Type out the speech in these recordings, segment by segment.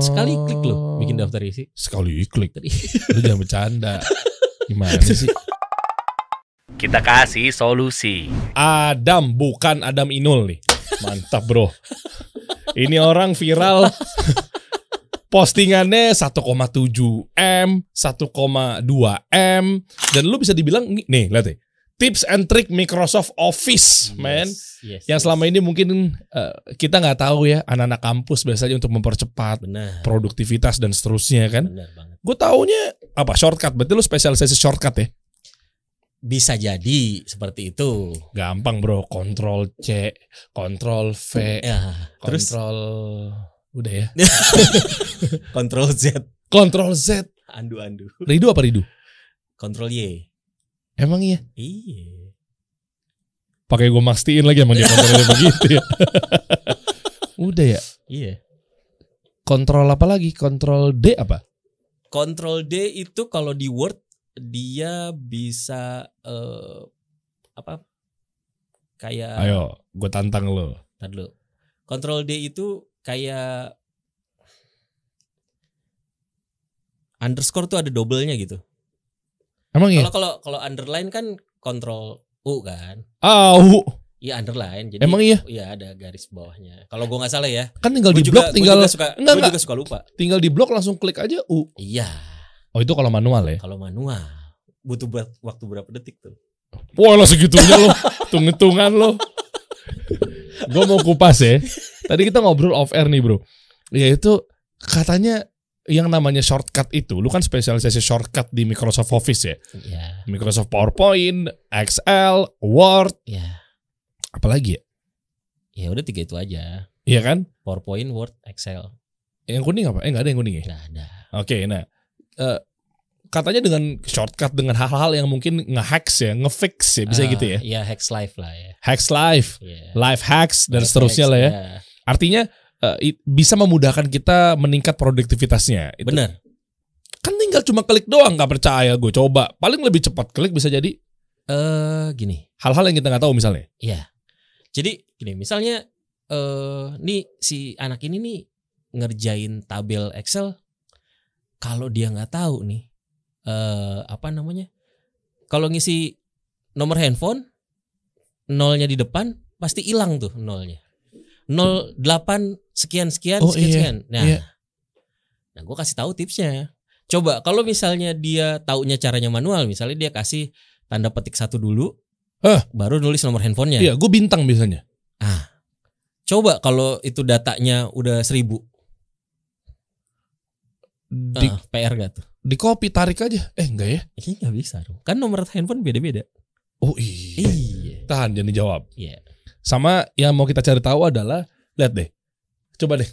Sekali klik loh bikin daftar isi. Sekali klik. Lu jangan bercanda. Gimana sih? Kita kasih solusi. Adam bukan Adam Inul nih. Mantap bro. Ini orang viral postingannya 1,7 M, 1,2 M dan lu bisa dibilang nih lihat deh. Tips and trick Microsoft Office, man. Yes, Yang yes. selama ini mungkin eh, kita nggak tahu ya anak-anak kampus biasanya untuk mempercepat benar. produktivitas dan seterusnya kan. Gue taunya apa shortcut. Berarti lu spesialisasi shortcut ya? Bisa jadi seperti itu. Gampang bro. Kontrol C, kontrol V, Ya, terus kontrol udah ya. kontrol Z. Kontrol Z. Andu-andu. Ridu apa Ridu? Kontrol Y. Emang iya. Iya. Pakai gue mastiin lagi emang dia kontrolnya begitu ya. udah ya. Iya. Kontrol apa lagi? Kontrol D apa? Kontrol D itu kalau di Word dia bisa eh, apa? Kayak Ayo, gue tantang lo. Ntar dulu. Kontrol D itu kayak underscore tuh ada double-nya gitu. Emang iya? Kalau kalau kalau underline kan kontrol U kan. Au. Iya underline. Jadi Emang iya? Iya ada garis bawahnya. Kalau gua nggak salah ya. Kan tinggal Gua di blok, gua tinggal juga suka, enggak, gua juga suka lupa. tinggal di blok langsung klik aja U. Iya. Oh itu kalau manual ya? Kalau manual butuh waktu berapa detik tuh? Wah lah segitunya lo, hitung-hitungan lo. Gue mau kupas ya. Tadi kita ngobrol off air nih bro. Ya itu katanya yang namanya shortcut itu, lu kan spesialisasi shortcut di Microsoft Office ya. Iya. Microsoft PowerPoint, Excel, Word, Iya. apalagi ya? Ya udah tiga itu aja. Iya kan? PowerPoint, Word, Excel. Yang kuning apa? Eh nggak ada yang kuning ya? Nggak ada. Oke, nah eh, katanya dengan shortcut dengan hal-hal yang mungkin nge-hacks ya, nge-fix ya, bisa Ah, gitu ya. Iya hacks live lah ya. Hacks live, Iya. live hacks dan Live seterusnya hacks, lah ya. iya. Artinya i- bisa memudahkan kita meningkat produktivitasnya. Itu. Bener. Kan tinggal cuma klik doang, nggak percaya gue coba. Paling lebih cepat klik bisa jadi Eh gini. hal-hal yang kita nggak tahu misalnya. Iya. Jadi gini, misalnya eh nih si anak ini nih ngerjain tabel Excel kalau dia nggak tahu nih eh apa namanya? Kalau ngisi nomor handphone nolnya di depan pasti hilang tuh nolnya. 08 sekian sekian Oh, sekian iya, sekian. Nah, iya. nah gue kasih tahu tipsnya. Coba kalau misalnya dia taunya caranya manual, misalnya dia kasih tanda petik satu dulu, Hah? baru nulis nomor handphonenya. Iya, gue bintang biasanya. Ah, coba kalau itu datanya udah seribu, Di, Ah, PR gak tuh? di copy tarik aja. Eh enggak ya? Ini nggak bisa dong. Kan nomor handphone beda-beda. Oh iya. Iya. Tahan jangan dijawab. Iya. Sama yang mau kita cari tahu adalah lihat deh. Coba deh.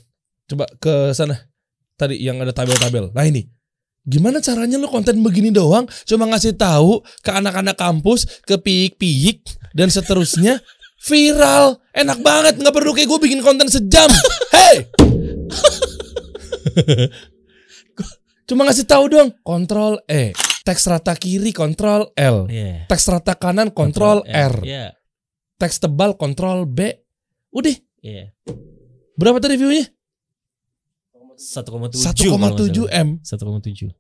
Coba ke sana. Tadi yang ada tabel-tabel. Nah ini. Gimana caranya lu konten begini doang cuma ngasih tahu ke anak-anak kampus, ke piyik-piyik dan seterusnya viral. Enak banget nggak perlu kayak gue bikin konten sejam. Hey. cuma ngasih tahu doang. Kontrol E. Teks rata kiri kontrol L. Teks rata kanan kontrol R. Teks tebal kontrol B. Udah. Iya. Berapa tadi view-nya? 1,7 1,7 M. 1,7.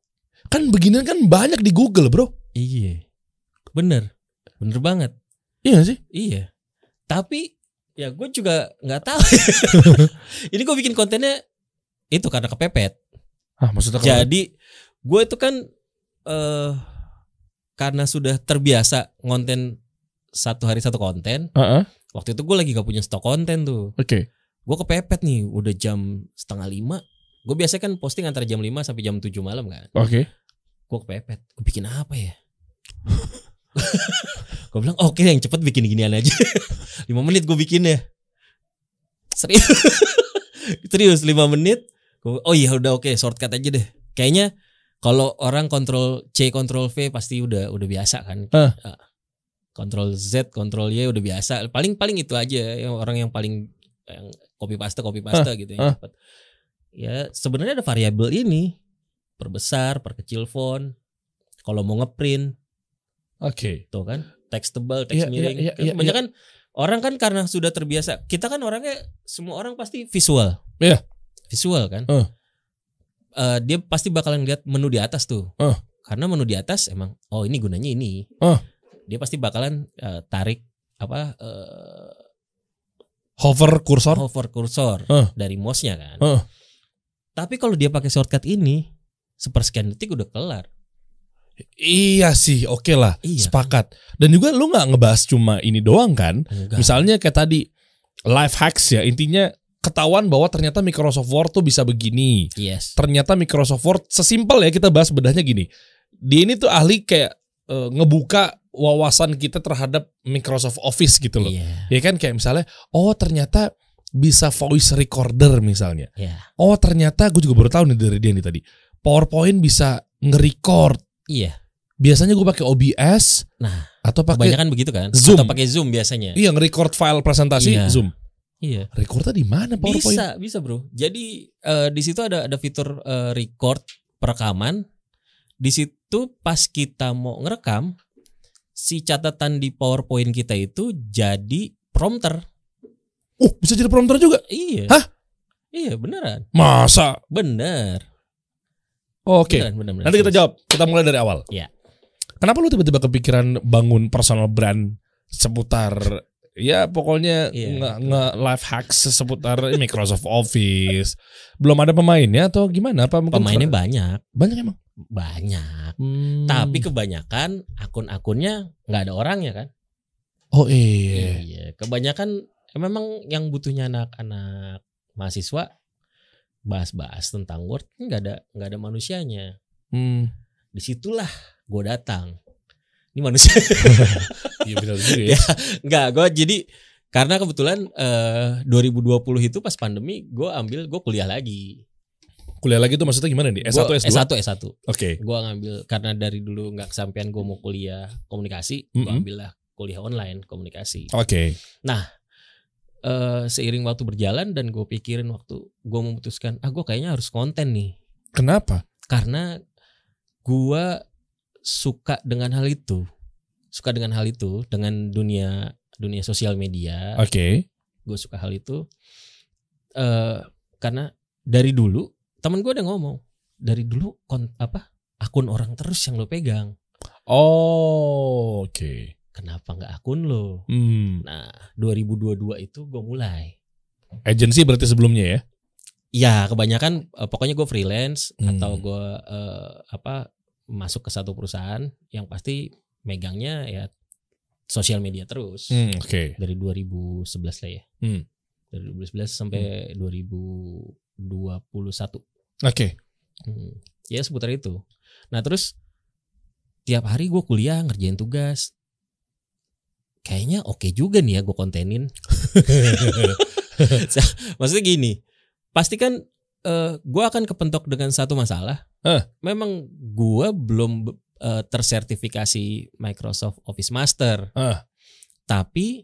Kan beginian kan banyak di Google, Bro. Iya. Bener. Bener banget. Iya gak sih? Iya. Tapi ya gue juga nggak tahu. Ini gue bikin kontennya itu karena kepepet. Ah, maksudnya Jadi gue itu kan eh karena sudah terbiasa ngonten satu hari satu konten. Heeh. Waktu itu gue lagi gak punya stok konten tuh. Oke. Gue kepepet nih, udah jam setengah lima. Gue biasanya kan posting antara jam 5 sampai jam 7 malam kan. Oke. Gue kepepet. Gue bikin apa ya? gue bilang oke yang cepet bikin ginian aja. 5 menit gue bikin ya. Serius. Serius 5 menit. Gua, oh iya udah oke shortcut aja deh. Kayaknya kalau orang kontrol C kontrol V pasti udah udah biasa kan. Ah. Kontrol Z kontrol Y udah biasa. Paling paling itu aja yang orang yang paling yang copy paste copy paste gitu yang cepet. Ya sebenarnya ada variabel ini perbesar, perkecil font. Kalau mau ngeprint Oke. tuh kan teks tebal, teks Iya, miring. iya, Kan iya, banyak iya. kan orang kan karena sudah terbiasa. Kita kan orangnya semua orang pasti visual. Iya. Visual kan. Eh. eh, dia pasti bakalan lihat menu di atas tuh. Eh. Karena menu di atas emang oh ini gunanya ini. Eh. Dia pasti bakalan eh, tarik apa eh, Hover kursor. hover cursor Eh. dari mouse-nya kan. Eh. Tapi kalau dia pakai shortcut ini sepersekian detik udah kelar. Iya sih, oke lah, Iya. sepakat. Dan juga lu nggak ngebahas cuma ini doang kan? Enggak. Misalnya kayak tadi life hacks ya, intinya ketahuan bahwa ternyata Microsoft Word tuh bisa begini. Yes. Ternyata Microsoft Word sesimpel ya kita bahas bedahnya gini. Dia ini tuh ahli kayak eh, ngebuka wawasan kita terhadap Microsoft Office gitu loh. Iya. Ya kan kayak misalnya, oh ternyata bisa voice recorder misalnya. Iya. Oh ternyata gue juga baru tahu nih dari dia nih tadi. PowerPoint bisa nge-record. Iya. Biasanya gue pakai OBS Nah, atau pakai kebanyakan begitu kan? Zoom. Atau pakai Zoom biasanya. iya nge-record file presentasi Iya. Zoom. Iya. Recordnya di mana PowerPoint? Bisa, bisa bro. Jadi eh, di situ ada ada fitur eh, record perekaman. Di situ pas kita mau ngerekam, si catatan di PowerPoint kita itu jadi prompter. Oh bisa jadi prompter juga? Iya. Hah? Iya beneran, Masa? bener. Oke. Beneran, bener, bener. Nanti kita jawab. Kita mulai dari awal. Iya. Kenapa lu tiba-tiba kepikiran bangun personal brand seputar ya pokoknya Iya. nge, nge life hacks seputar Microsoft Office. Belum ada pemainnya atau gimana? Apa mungkin Pemainnya banyak, banyak emang? Banyak. Hmm. Tapi kebanyakan akun-akunnya nggak ada orangnya kan? oh iya. Iya, kebanyakan memang yang butuhnya anak-anak mahasiswa bahas-bahas tentang Word nggak ada nggak ada manusianya. Hmm. Di situlah gue datang. Ini manusia Iya benar juga ya. nggak gue jadi karena kebetulan eh, 2020 itu pas pandemi gue ambil gue kuliah lagi. Kuliah lagi tuh maksudnya gimana nih? S1 Gua- S2? S1 S1. Oke. Gue ngambil karena dari dulu nggak kesampaian gue mau kuliah komunikasi, gue Mm-mm. ambil lah kuliah online komunikasi. Oke. eh seiring waktu berjalan dan gue pikirin waktu gue memutuskan ah gue kayaknya harus konten nih Kenapa? karena gue suka dengan hal itu suka dengan hal itu dengan dunia dunia sosial media Oke. gue suka hal itu eh karena dari dulu teman gue udah ngomong dari dulu kon apa akun orang terus yang lo pegang Oh, oke. kenapa nggak akun lo Hmm. nah 2022 itu gue mulai Agency berarti sebelumnya ya? Ya kebanyakan eh, pokoknya gue freelance Hmm. atau gue eh, apa masuk ke satu perusahaan yang pasti megangnya ya sosial media terus Hmm, oke. dari 2011 lah ya. Hmm. Dari 2011 sampai 2021. Oke. Hmm. Ya seputar itu. Nah terus tiap hari gue kuliah ngerjain tugas. Kayaknya oke juga nih ya gue kontenin. Maksudnya gini, pasti kan eh, gue akan kepentok dengan satu masalah. Eh. Memang gue belum eh, tersertifikasi Microsoft Office Master. Ah. Tapi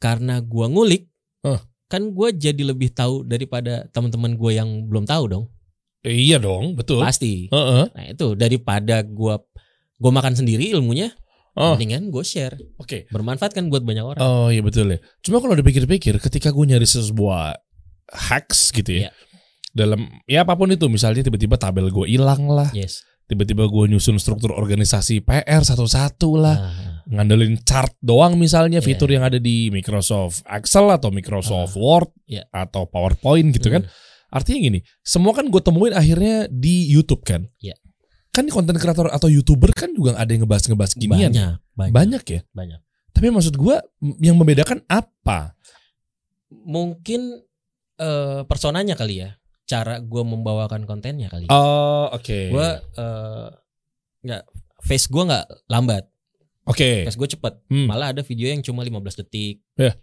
karena gue ngulik, Eh. Kan gue jadi lebih tahu daripada teman-teman gue yang belum tahu dong. Eh, iya dong, betul. Pasti. Heeh. Nah itu daripada gue gue makan sendiri ilmunya, Oh, mendingan gue share. oke. Bermanfaat kan buat banyak orang. Oh iya betul ya. Cuma kalau dipikir-pikir, ketika gue nyari sebuah hacks gitu ya, Iya. dalam ya apa pun itu, misalnya tiba-tiba tabel gue hilang lah, Yes. Tiba-tiba gue nyusun struktur organisasi PR satu-satu lah, Nah, ngandelin chart doang misalnya Iya. fitur yang ada di Microsoft Excel atau Microsoft Word Iya. atau PowerPoint gitu kan. Artinya gini, semua kan gue temuin akhirnya di YouTube kan. Iya. Kan konten kreator atau youtuber kan juga ada yang ngebahas-ngebahas ginian. banyak, banyak, Banyak ya. banyak. Tapi maksud gue yang membedakan apa? Mungkin eh, personanya kali ya, cara gue membawakan kontennya kali. Oh oke. Gue eh, nggak face gue nggak lambat, Oke. face gue cepet. Hmm. Malah ada video yang cuma 15 detik. Ya.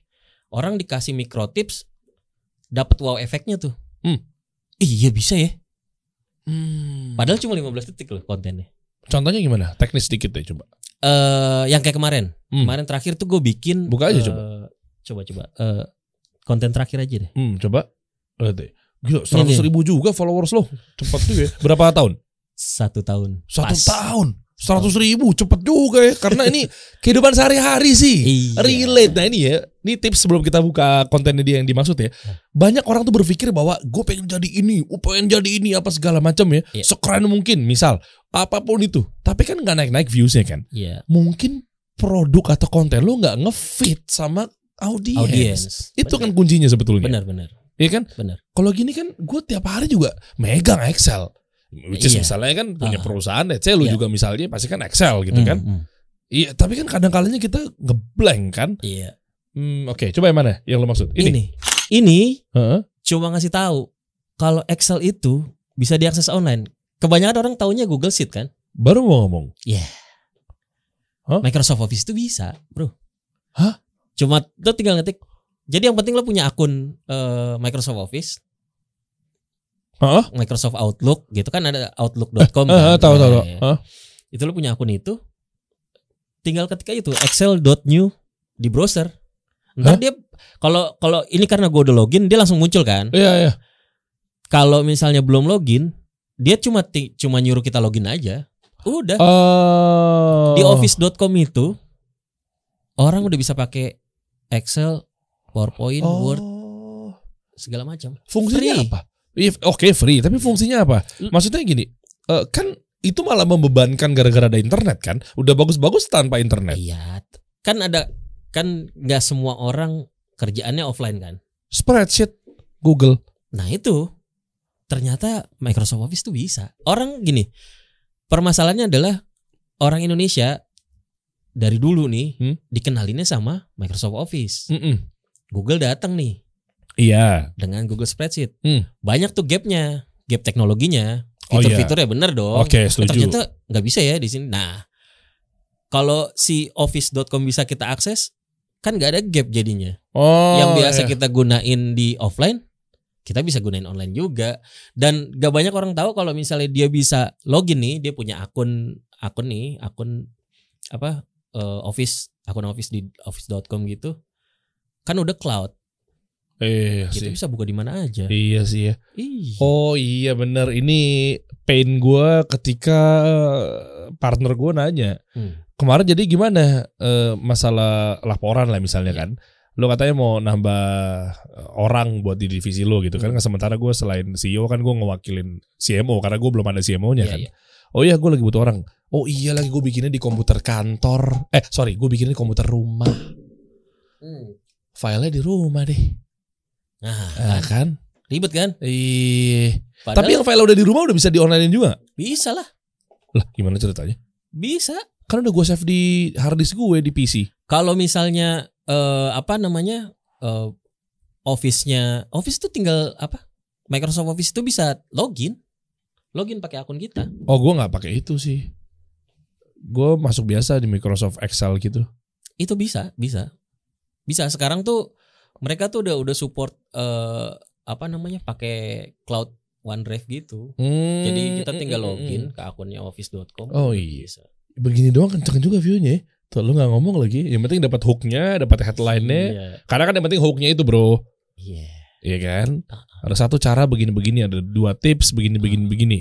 Orang dikasih micro tips, dapat wow efeknya tuh. Hmm. Iya bisa ya. Hmm. Padahal cuma 15 detik loh kontennya. Contohnya gimana? Teknis sedikit deh coba. Eh, yang kayak kemarin, Hmm. kemarin terakhir tuh gue bikin. Buka aja eh, coba. Coba coba. Eh, konten terakhir aja deh. Hmm, coba. Deh. Gila, 100 Ini. ribu juga followers lo. Cepat juga ya. Berapa tahun? Satu tahun. Satu Pas. tahun. Seratus ribu cepet juga ya karena ini kehidupan sehari-hari sih Iya. relate nah ini ya ini tips sebelum kita buka kontennya dia yang dimaksud ya banyak orang tuh berpikir bahwa gue pengen jadi ini gue pengen jadi ini apa segala macam ya Iya. sekeren mungkin misal apa pun itu tapi kan nggak naik-naik viewsnya kan Iya. mungkin produk atau konten lu nggak ngefit sama audiens. Itu kan Benar. kuncinya sebetulnya. Benar-benar. Iya kan? Benar. Kalau gini kan gue tiap hari juga megang Excel. Which is Iya. misalnya kan punya Ah. perusahaan, say lu Iya. juga misalnya pasti kan Excel gitu kan. Hmm. Iya, tapi kan kadang-kalanya kita ngeblank kan. Iya. Hmm, Oke, coba yang mana yang lu maksud? Ini. Ini. Ini Heeh. cuma ngasih tahu kalau Excel itu bisa diakses online. Kebanyakan orang taunya Google Sheet kan? Baru mau ngomong. Hah? Microsoft Office itu bisa, Bro. Hah? Cuma lo tinggal ngetik. Jadi yang penting lo punya akun eh, Microsoft Office, Heeh. Microsoft Outlook gitu kan ada outlook.com Heeh, kan. tahu tahu. Tahu. ya. Itu lo punya akun itu. Tinggal ketika itu excel.new di browser. Hah? Ntar dia kalau kalau ini karena gue udah login dia langsung muncul kan. Iya, iya. Kalau misalnya belum login, dia cuma cuma nyuruh kita login aja. Udah. Oh. Di office.com itu orang udah bisa pakai Excel, PowerPoint, Oh. Word, segala macam. Fungsinya Free. apa? Iya, Oke free, tapi fungsinya apa? Maksudnya gini, eh, kan itu malah membebankan gara-gara ada internet kan? Udah bagus-bagus tanpa internet. Iya, kan ada kan nggak semua orang kerjaannya offline kan. Spreadsheet, Google. Nah itu ternyata Microsoft Office tuh bisa. Orang gini, permasalahannya adalah orang Indonesia dari dulu nih Hmm? dikenalinnya sama Microsoft Office. Mm-mm. Google datang nih Iya. dengan Google Spreadsheet. Hmm. Banyak tuh gapnya, gap teknologinya, Oh, iya. fitur-fiturnya bener dong. Oke, Eh, setuju. Ternyata nggak bisa ya di sini. Nah, kalau si office.com bisa kita akses, kan nggak ada gap jadinya. oh, Yang biasa iya. kita gunain di offline, kita bisa gunain online juga. Dan gak banyak orang tahu kalau misalnya dia bisa login nih, dia punya akun akun nih, akun apa eh, office, akun office di office.com gitu, kan udah cloud, Iya gitu sih. bisa buka di mana aja. Iya sih ya. Iya. Oh iya bener ini pain gua ketika partner gua nanya Hmm. kemarin jadi gimana eh, masalah laporan lah misalnya Iya. kan lo katanya mau nambah eh, orang buat di divisi lo gitu kan Hmm. sementara gue selain CEO kan gue ngewakilin CMO karena gue belum ada CMO-nya Iya, kan iya. oh iya gue lagi butuh orang oh iya lagi gue bikinnya di komputer kantor eh sorry gue bikinnya di komputer rumah Hmm. Filenya di rumah deh. Nah, nah, kan? ribet kan? Ih, Padahal tapi yang file udah di rumah udah bisa di online juga? Bisa lah, lah gimana ceritanya? Bisa. kan udah gue save di hard disk gue di PC Kalau misalnya eh, apa namanya eh, office-nya, office tuh tinggal apa? Microsoft Office itu bisa login, login pakai akun kita. oh gue nggak pakai itu sih. Gue masuk biasa di Microsoft Excel gitu. Itu bisa, bisa, bisa. Sekarang tuh mereka tuh udah udah support eh, apa namanya pakai cloud OneDrive gitu. Hmm, Jadi kita tinggal mm, mm, login mm. ke akunnya office.com. Oh, iya. Bisa. Begini doang kenceng juga viewnya. ya. Tuh lu nggak ngomong lagi. Yang penting dapat hooknya, dapat headline-nya. Iya. Karena kan yang penting hooknya itu bro, Iya. Iya kan? Ah. Ada satu cara begini-begini, ada dua tips begini-begini begini.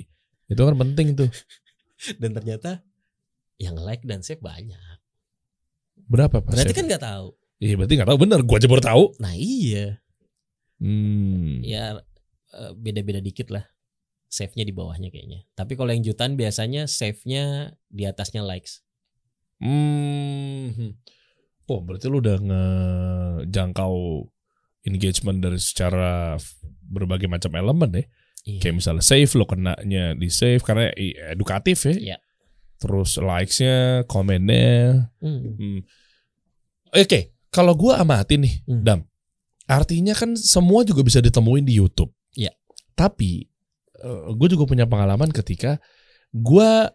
Itu kan penting tuh. Dan ternyata yang like dan save banyak. Berapa persen? Berarti kan nggak tahu. Iya berarti nggak tahu bener. Gua aja baru tahu. Nah iya. Hmm. ya eh, beda-beda dikit lah save-nya di bawahnya kayaknya tapi kalau yang jutaan biasanya save-nya di atasnya likes Hmm. Oh berarti lu udah ngejangkau engagement dari secara berbagai macam elemen ya. iya Kayak misalnya save lo kenanya di save karena edukatif ya. Iya. Terus likes-nya, komennya. Hmm. Hmm. Oke, kalau gua amatin nih, Hmm. Dam. Artinya kan semua juga bisa ditemuin di YouTube. Iya. Tapi gue juga punya pengalaman ketika gua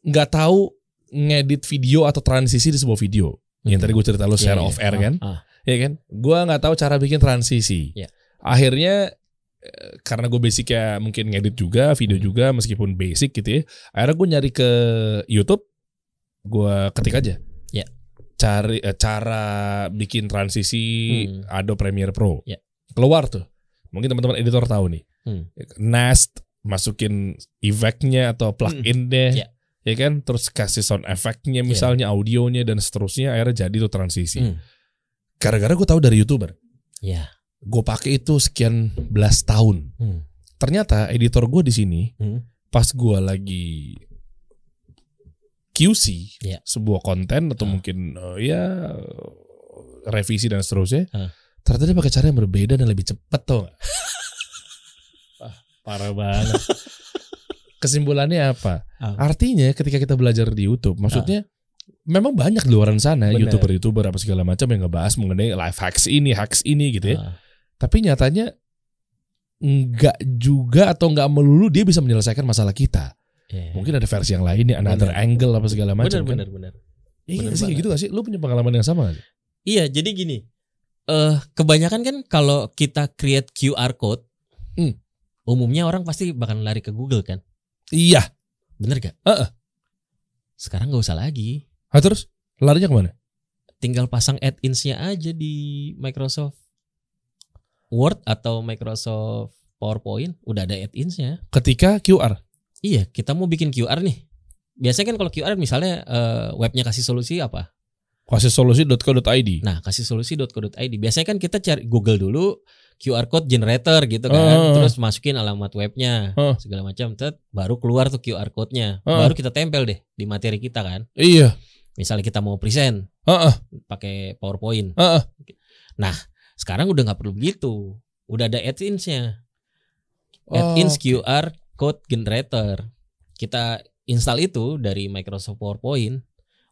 nggak tahu ngedit video atau transisi di sebuah video. Yang tadi gue cerita lu share Iya, iya. off air Ah, kan, ah. ya kan? Gua nggak tahu cara bikin transisi. Iya. Akhirnya eh, karena gue basicnya mungkin ngedit juga, video Hmm. juga meskipun basic gitu ya. Akhirnya gue nyari ke YouTube, gue ketik aja. Iya. Cari eh, cara bikin transisi Hmm. Adobe Premiere Pro. Iya. Keluar tuh. Mungkin teman-teman editor tahu nih. Hmm. Nest masukin effect-nya atau plugin-nya. Iya. ya kan terus kasih sound effectnya misalnya audionya dan seterusnya akhirnya jadi tuh transisi Hmm. gara-gara gue tahu dari youtuber Ya. gue pakai itu sekian belas tahun Hmm. ternyata editor gue di sini Hmm. pas gue lagi QC Iya. sebuah konten atau Ah. mungkin eh, ya revisi dan seterusnya Ah. ternyata dia pakai cara yang berbeda dan lebih cepat tuh Wah, parah banget kesimpulannya apa Ah. artinya ketika kita belajar di YouTube maksudnya memang banyak di luaran sana youtuber-youtuber apa segala macam yang ngebahas mengenai life hacks ini hacks ini gitu ya Ah. tapi nyatanya nggak juga atau nggak melulu dia bisa menyelesaikan masalah kita Ya. mungkin ada versi yang lainnya another Bener. angle apa segala macam benar kan benar benar. iya bener sih gitu gak sih lu punya pengalaman yang sama gak sih Iya, jadi gini. Eh kebanyakan kan kalau kita create QR code, Hmm. umumnya orang pasti bakal lari ke Google kan. iya Bener gak? Heeh. Sekarang nggak usah lagi. ah, terus larinya ke mana Tinggal pasang add-ins-nya aja di Microsoft Word atau Microsoft PowerPoint, udah ada add-ins-nya. ketika QR Iya, kita mau bikin QR nih. Biasanya kan kalau QR misalnya eh, webnya kasih solusi apa? kasih solusi.co.id Nah, kasih solusi.co.id. Biasanya kan kita cari Google dulu QR code generator gitu kan. Ah. Terus masukin alamat webnya, Ah. segala macam. Tet, baru keluar tuh QR code-nya. Ah. Baru kita tempel deh di materi kita kan. iya Misalnya kita mau present Heeh, pakai PowerPoint. heeh. Sekarang udah nggak perlu begitu. Udah ada add-ins-nya. Add-ins Oh, QR code generator. Kita install itu dari Microsoft PowerPoint.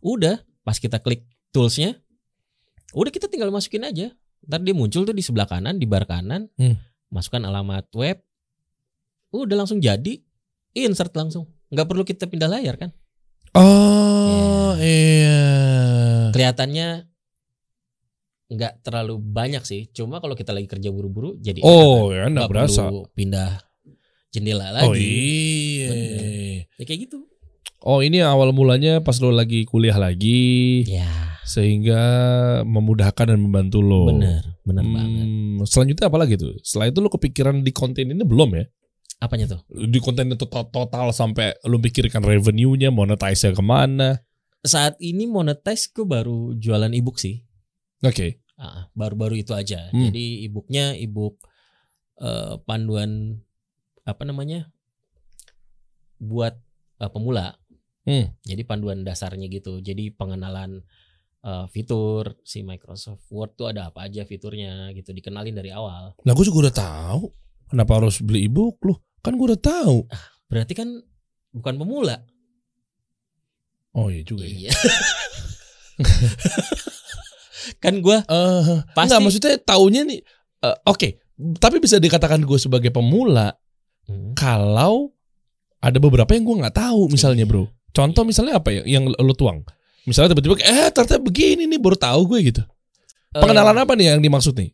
Udah, pas kita klik toolsnya, udah kita tinggal masukin aja. Ntar dia muncul tuh di sebelah kanan, di bar kanan, Hmm. masukkan alamat web, udah langsung jadi, insert langsung. Nggak perlu kita pindah layar kan? oh iya Kelihatannya nggak terlalu banyak sih. Cuma kalau kita lagi kerja buru-buru, jadi oh enak ya kan? enggak Nggak berasa perlu pindah jendela lagi. oh iya Bener. Ya kayak gitu. oh ini awal mulanya pas lo lagi kuliah lagi Ya, sehingga memudahkan dan membantu lo bener, bener Hmm, banget. Selanjutnya apa lagi tuh? Setelah itu lo kepikiran di konten ini belum ya? Apanya tuh? Di konten itu total, total sampai lo pikirkan revenue-nya, monetize-nya ke mana? Saat ini monetize gue baru jualan ebook sih. Oke. Ah, baru-baru itu aja. Hmm. Jadi ebooknya ebook eh, panduan apa namanya? Buat eh, pemula. Hmm. Jadi panduan dasarnya gitu. Jadi pengenalan eh, fitur si Microsoft Word tuh ada apa aja fiturnya gitu. Dikenalin dari awal. Lah gue juga udah tahu. Kenapa harus beli ebook lu? Kan gue udah tahu. Berarti kan bukan pemula. Oh iya juga ya. Iya. kan gua Eh, Pasti- enggak maksudnya taunya nih eh, oke, tapi bisa dikatakan gue sebagai pemula Hmm. kalau ada beberapa yang gue nggak tahu misalnya, Iya. Bro. Contoh misalnya apa ya yang lo tuang? Misalnya tiba-tiba eh ternyata begini nih baru tahu gue gitu. Pengenalan apa nih yang dimaksud nih?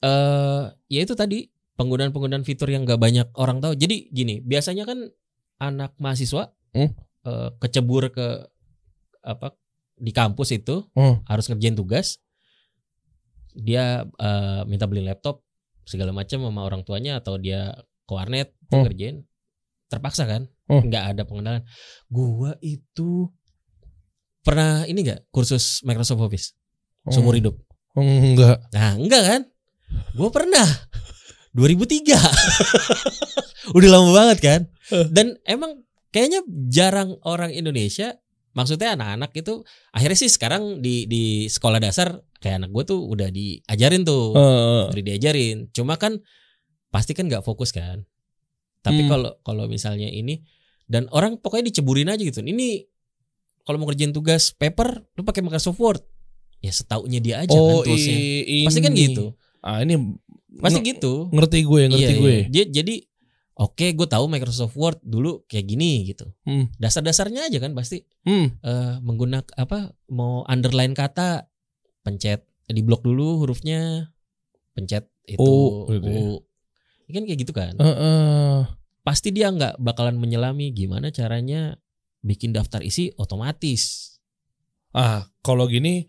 eh ya itu tadi penggunaan-penggunaan fitur yang gak banyak orang tahu. Jadi gini, biasanya kan anak mahasiswa Hmm. eh, kecebur ke apa di kampus itu Oh. harus ngerjain tugas. Dia eh, minta beli laptop segala macam sama orang tuanya atau dia ke warnet Hmm. ngerjain. Terpaksa kan? Hmm. nggak ada pengenalan. Gua itu pernah ini nggak kursus Microsoft Office seumur hidup? Enggak. Nah, enggak kan? Gue pernah 2003. Udah lama banget kan? Dan emang kayaknya jarang orang Indonesia maksudnya anak-anak itu akhirnya sih sekarang di di sekolah dasar kayak anak gue tuh udah diajarin tuh, Eh, udah diajarin. Cuma kan pasti kan nggak fokus kan. Tapi Hmm. kalau kalau misalnya ini dan orang pokoknya diceburin aja gitu. Ini kalau mau kerjain tugas paper lu pakai Microsoft Word. Ya setaunya dia aja oh, kan toolsnya. i- Pasti kan ini. gitu. Ah, ini Pasti gitu. ngerti gue, ngerti Iya, gue. iya. Dia- jadi oke gue tahu Microsoft Word dulu kayak gini gitu. Hmm. Dasar-dasarnya aja kan pasti Hmm. eh menggunakan apa mau underline kata pencet di blok dulu hurufnya pencet itu U, gitu ya. U. Ini kan kayak gitu kan. Eh, eh. Pasti dia nggak bakalan menyelami gimana caranya bikin daftar isi otomatis. Ah, kalau gini,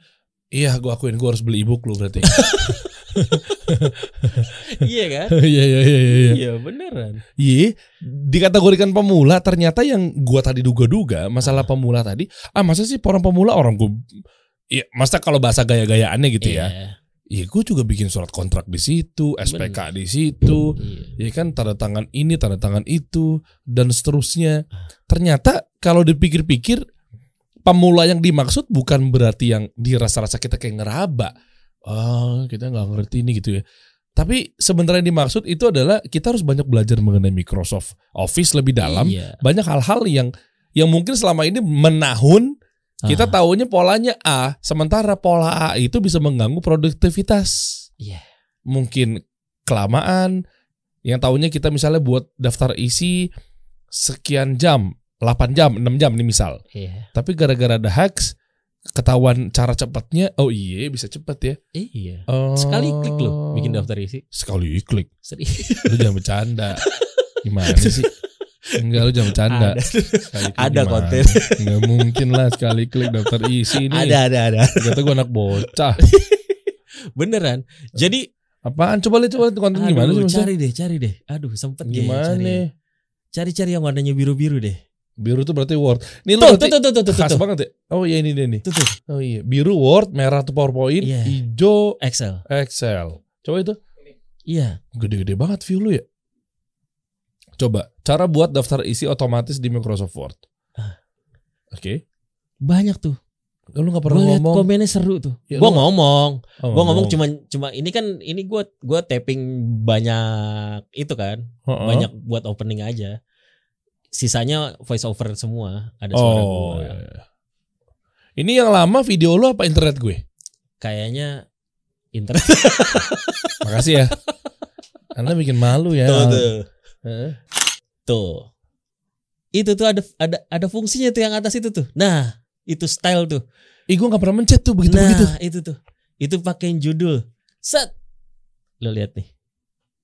iya gue akuin gue harus beli ebook lu berarti. iya kan? Iya iya iya iya. iya. Iya beneran. Iya, dikategorikan pemula ternyata yang gua tadi duga-duga masalah pemula tadi, ah masa sih orang pemula orang gua Iya, masa kalau bahasa gaya-gayaannya gitu ya. Iya, Iya, gue juga bikin surat kontrak di situ, SPK di situ, iya. ya kan tanda tangan ini, tanda tangan itu, dan seterusnya. Ternyata kalau dipikir-pikir, pemula yang dimaksud bukan berarti yang dirasa-rasa kita kayak ngeraba. Oh, kita nggak ngerti ini gitu ya. Tapi sebenarnya yang dimaksud itu adalah kita harus banyak belajar mengenai Microsoft Office lebih dalam. Iya. Banyak hal-hal yang yang mungkin selama ini menahun kita Ah, taunya polanya A, sementara pola A itu bisa mengganggu produktivitas Iya. mungkin kelamaan yang tahunya kita misalnya buat daftar isi sekian jam 8 jam 6 jam nih misal Iya. tapi gara-gara ada hacks ketahuan cara cepatnya oh iya bisa cepet ya Iya. oh, Sekali klik loh bikin daftar isi. sekali klik Serius. lu jangan bercanda gimana sih enggak lu jangan bercanda Ada. Ada gimana? konten. Nggak mungkin lah sekali klik daftar isi ini Ada ada ada. kata gue anak bocah Beneran. Jadi apaan coba lihat coba lihat konten aduh, gimana sih cari deh, cari deh. Aduh, sempet deh gimana cari. Cari-cari yang warnanya biru-biru deh. biru tuh berarti word ini lu Tuh, tuh, tuh, tuh, tuh, khas tuh. banget ya oh iya ini dia nih Tuh, tuh. Oh iya, biru Word, merah tuh PowerPoint, Iya. hijau Excel. Excel. Coba itu Iya. gede-gede banget view lu ya. Coba cara buat daftar isi otomatis di Microsoft Word. Ah. Oke. Banyak tuh. Lu gak pernah liat ngomong. komennya seru tuh. Ya, gue lu- ngomong, Oh, gue ngomong cuma cuma ini kan ini gue gue tapping banyak itu kan, Heeh. banyak buat opening aja. Sisanya voice over semua ada suara Oh. gue. iya, iya. Ini yang lama video lu apa internet gue? Kayaknya internet Makasih ya. Anda bikin malu ya. tuh, tuh. Heeh. Tuh. Itu tuh ada ada ada fungsinya tuh yang atas itu tuh. Nah, itu style tuh. Ih gue gak pernah mencet tuh begitu nah, begitu. itu tuh. Itu pakein judul. Set. Lo lihat nih.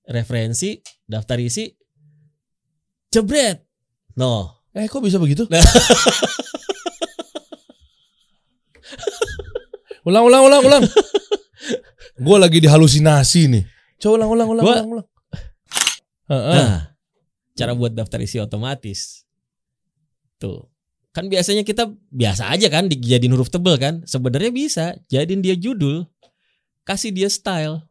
Referensi, daftar isi. Jebret. No. Eh kok bisa begitu? Nah. ulang ulang ulang ulang. gue lagi dihalusinasi nih. Coba ulang ulang ulang Gua- ulang ulang. Heeh. Nah, cara buat daftar isi otomatis. Tuh. Kan biasanya kita biasa aja kan dijadiin huruf tebel kan. Sebenarnya bisa jadiin dia judul, kasih dia style.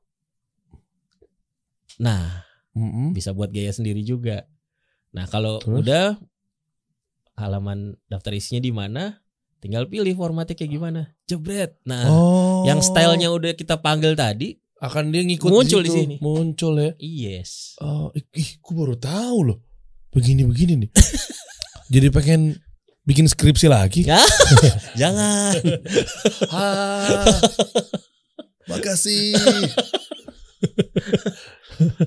Nah, Mm-mm. bisa buat gaya sendiri juga. Nah, kalau Terus? udah halaman daftar isinya di mana, tinggal pilih formatnya kayak gimana. Jebret. Nah, Oh. yang stylenya udah kita panggil tadi, akan dia ngikut Muncul di situ. sini. Muncul ya. yes. Oh, ih, gue baru tahu loh. Begini-begini nih. Jadi pengen bikin skripsi lagi. Ya. Jangan. Ah, makasih.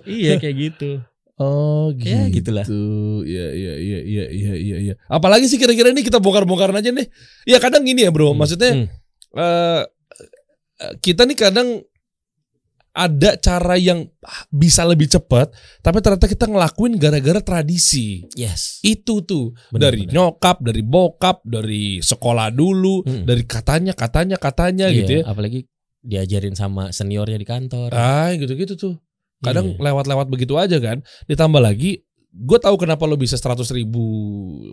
iya kayak gitu. Oh, gitu. Ya, gitulah. Iya, iya, iya, iya, iya, iya, iya. Apalagi sih kira-kira ini kita bongkar-bongkaran aja nih. Ya kadang gini ya, Bro. Maksudnya Hmm. eh kita nih kadang ada cara yang bisa lebih cepat, tapi ternyata kita ngelakuin gara-gara tradisi. Yes. Itu tuh Benar, dari benar. nyokap, dari bokap, dari sekolah dulu, Hmm. dari katanya, katanya, katanya Iya, gitu ya. Apalagi diajarin sama seniornya di kantor. Ah, gitu-gitu tuh. Kadang Iya. lewat-lewat begitu aja kan. Ditambah lagi, gue tahu kenapa lo bisa 100 ribu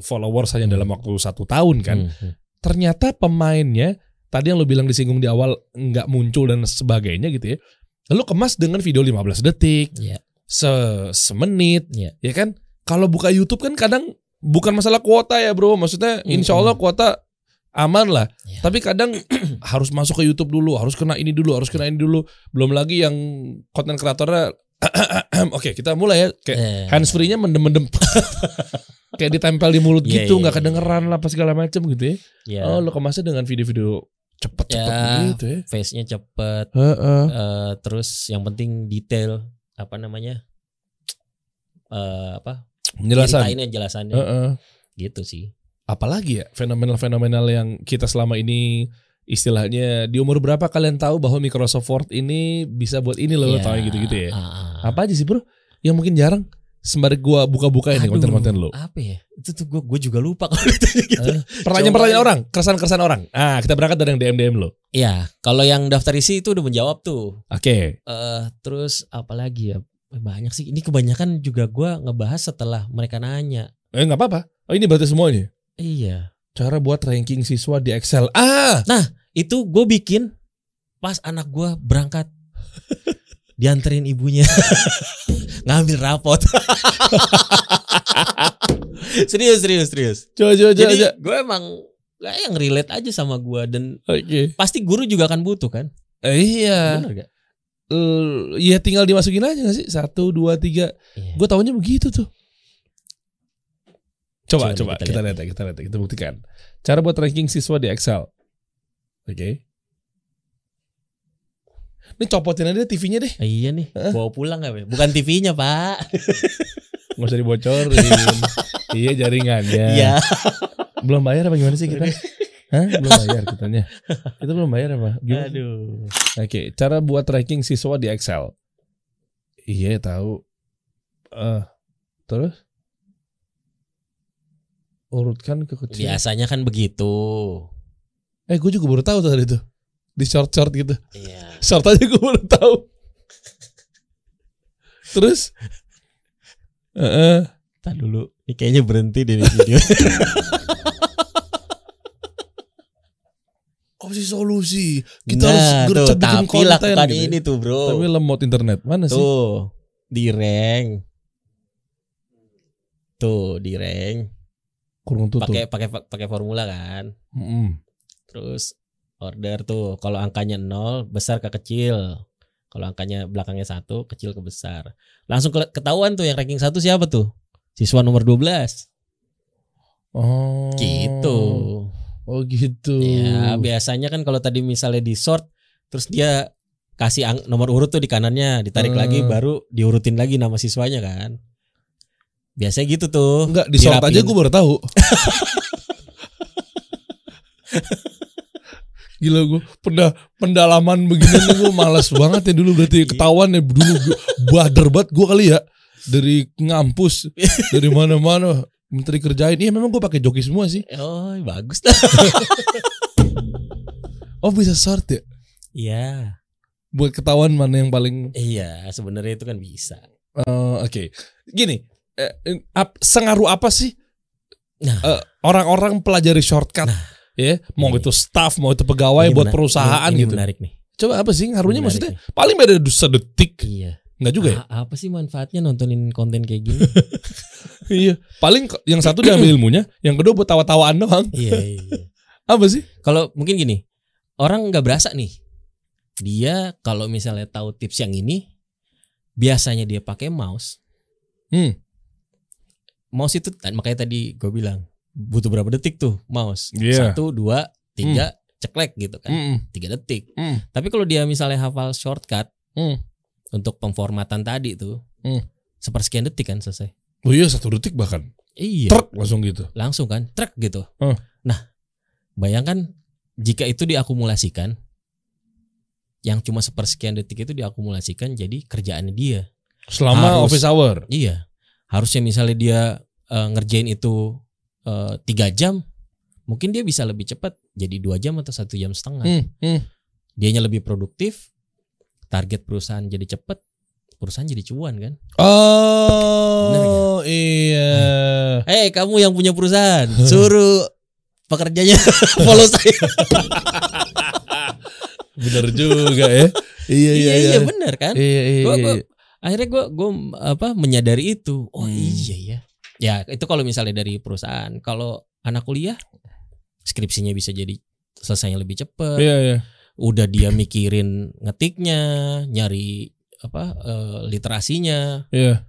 followers hanya Hmm. dalam waktu satu tahun kan. Hmm, hmm. Ternyata pemainnya tadi yang lo bilang disinggung di awal nggak muncul dan sebagainya gitu ya. Lo kemas dengan video 15 detik, Iya. se semenit, Iya. ya kan? Kalau buka YouTube kan kadang bukan masalah kuota ya bro, maksudnya Mm-mm. insya Allah kuota aman lah. Iya. Tapi kadang harus masuk ke YouTube dulu, harus kena ini dulu, harus kena ini dulu. Belum lagi yang konten kreatornya Oke, kita mulai ya. Kayak Eh, hands free-nya mendem-mendem. kayak ditempel di mulut Iya, gitu, iya, nggak iya. kedengeran lah apa segala macam gitu ya. ya, Oh, lo kemasnya dengan video-video cepet-cepet Ya. gitu ya. face-nya cepet. Heeh. eh, terus yang penting detail apa namanya? Eh, apa? Penjelasan. Ceritainnya jelasannya Heeh. gitu sih. Apalagi ya fenomenal-fenomenal yang kita selama ini istilahnya di umur berapa kalian tahu bahwa Microsoft Word ini bisa buat ini loh, Iya. tahu gitu-gitu ya. Ah, ah. Apa aja sih bro? Yang mungkin jarang sembari gua buka-buka ini konten-konten lu. Apa ya? Itu tuh gue gue juga lupa kalau ditanya gitu. Eh, Pertanyaan-pertanyaan orang, keresahan-keresahan orang. Ah, kita berangkat dari yang DM-DM lu. Iya, kalau yang daftar isi itu udah menjawab tuh. Oke. eh terus apa lagi ya? Banyak sih. Ini kebanyakan juga gua ngebahas setelah mereka nanya. Eh nggak apa-apa. Oh ini berarti semuanya. Iya. Cara buat ranking siswa di Excel. Ah, Itu gue bikin pas anak gua berangkat dianterin ibunya ngambil rapot. serius, serius, serius. coba coba coba. Jadi coba. gue emang kayak yang relate aja sama gua dan Oke. pasti guru juga akan butuh kan? Eh, iya. Bener gak? Eh, ya tinggal dimasukin aja gak sih? Satu, dua, tiga. Iya. Gue tahunya begitu tuh. Coba, Coba coba, kita kita, lihat. ya, kita lihat ya, kita buktikan. Cara buat ranking siswa di Excel. Oke. Ini copotin aja TV-nya deh. Ah, iya nih, Hah? bawa pulang gak? Bukan TV-nya pak. Nggak usah dibocorin. iya jaringannya. Iya. Belum bayar apa gimana sih kita? Hah? Belum bayar kitanya. Kita belum bayar apa? Gimana? Aduh. Oke, cara buat ranking siswa di Excel. Iya tahu. Eh, terus urutkan ke kecil. Biasanya kan begitu. Eh, gue juga baru tahu tuh tadi tuh di short short gitu. Iya. Short aja gue baru tahu. terus, Heeh. Ntar dulu. Ini kayaknya berhenti deh video. opsi solusi. Kita harus nah, tuh, gercep bikin tapi konten lakukan gitu ya. ini tuh bro. Tapi lemot internet mana sih? tuh di rank. Tuh di rank. Kurang tutup. Pakai pakai pakai formula kan. Mm-mm. Terus order tuh kalau angkanya 0 besar ke kecil. Kalau angkanya belakangnya satu kecil ke besar. Langsung ke- ketahuan tuh yang ranking satu siapa tuh? Siswa nomor 12. Oh. Gitu. Oh gitu. Ya, biasanya kan kalau tadi misalnya di sort terus dia kasih ang- nomor urut tuh di kanannya, ditarik Hmm. lagi baru diurutin lagi nama siswanya kan. Biasanya gitu tuh. Enggak di short aja gue baru tahu. Gila gue penda, pendalaman beginian gue malas banget ya dulu. Berarti ketahuan ya dulu gue bader banget gue kali ya. Dari ngampus dari mana-mana. Menteri kerjain. Iya memang gue pakai joki semua sih. Oh, bagus dah. oh bisa short ya? Iya. buat ketahuan mana yang paling Iya, sebenarnya itu kan bisa. eh, oke. Gini eh, ap- sengaruh apa sih? Nah. eh, orang-orang pelajari shortcut ya mau Ini. itu staff mau itu pegawai Ini buat perusahaan ini, ini gitu menarik nih. coba apa sih ngaruhnya Menarik maksudnya nih. paling beda sedetik Iya. nggak juga ya A- apa sih manfaatnya nontonin konten kayak gini? iya paling yang satu diambil ilmunya yang kedua buat tawa-tawaan doang iya, iya. apa sih Kalau mungkin gini, orang nggak berasa nih. Dia kalau misalnya tahu tips yang ini, biasanya dia pakai mouse. Hmm. Mouse itu makanya tadi gue bilang butuh berapa detik tuh mouse? Iya. Satu, dua, tiga, ceklek gitu kan? Mm-mm. Tiga detik. Mm. Tapi kalau dia misalnya hafal shortcut Hmm. untuk pemformatan tadi tuh, Hmm. sepersekian detik kan selesai. oh iya satu detik bahkan Iya. truk langsung gitu langsung kan truk gitu. Oh. Nah, bayangkan jika itu diakumulasikan yang cuma sepersekian detik itu diakumulasikan jadi kerjaannya dia. selama Harus. office hour Iya. Harusnya misalnya dia eh, ngerjain itu eh, tiga jam, mungkin dia bisa lebih cepat jadi dua jam atau satu jam setengah. Hmm, hmm. Dianya lebih produktif, target perusahaan jadi cepat, perusahaan jadi cuan kan. Bener oh iya Hei kamu yang punya perusahaan, suruh pekerjanya follow saya. bener juga ya iya iya iya iya bener kan. iya iya, Gua- iya. gua- akhirnya gue gue apa menyadari itu oh Hmm. iya ya ya itu kalau misalnya dari perusahaan kalau anak kuliah skripsinya bisa jadi selesainya lebih cepet iya iya. Udah dia mikirin ngetiknya nyari apa eh, literasinya. Iya.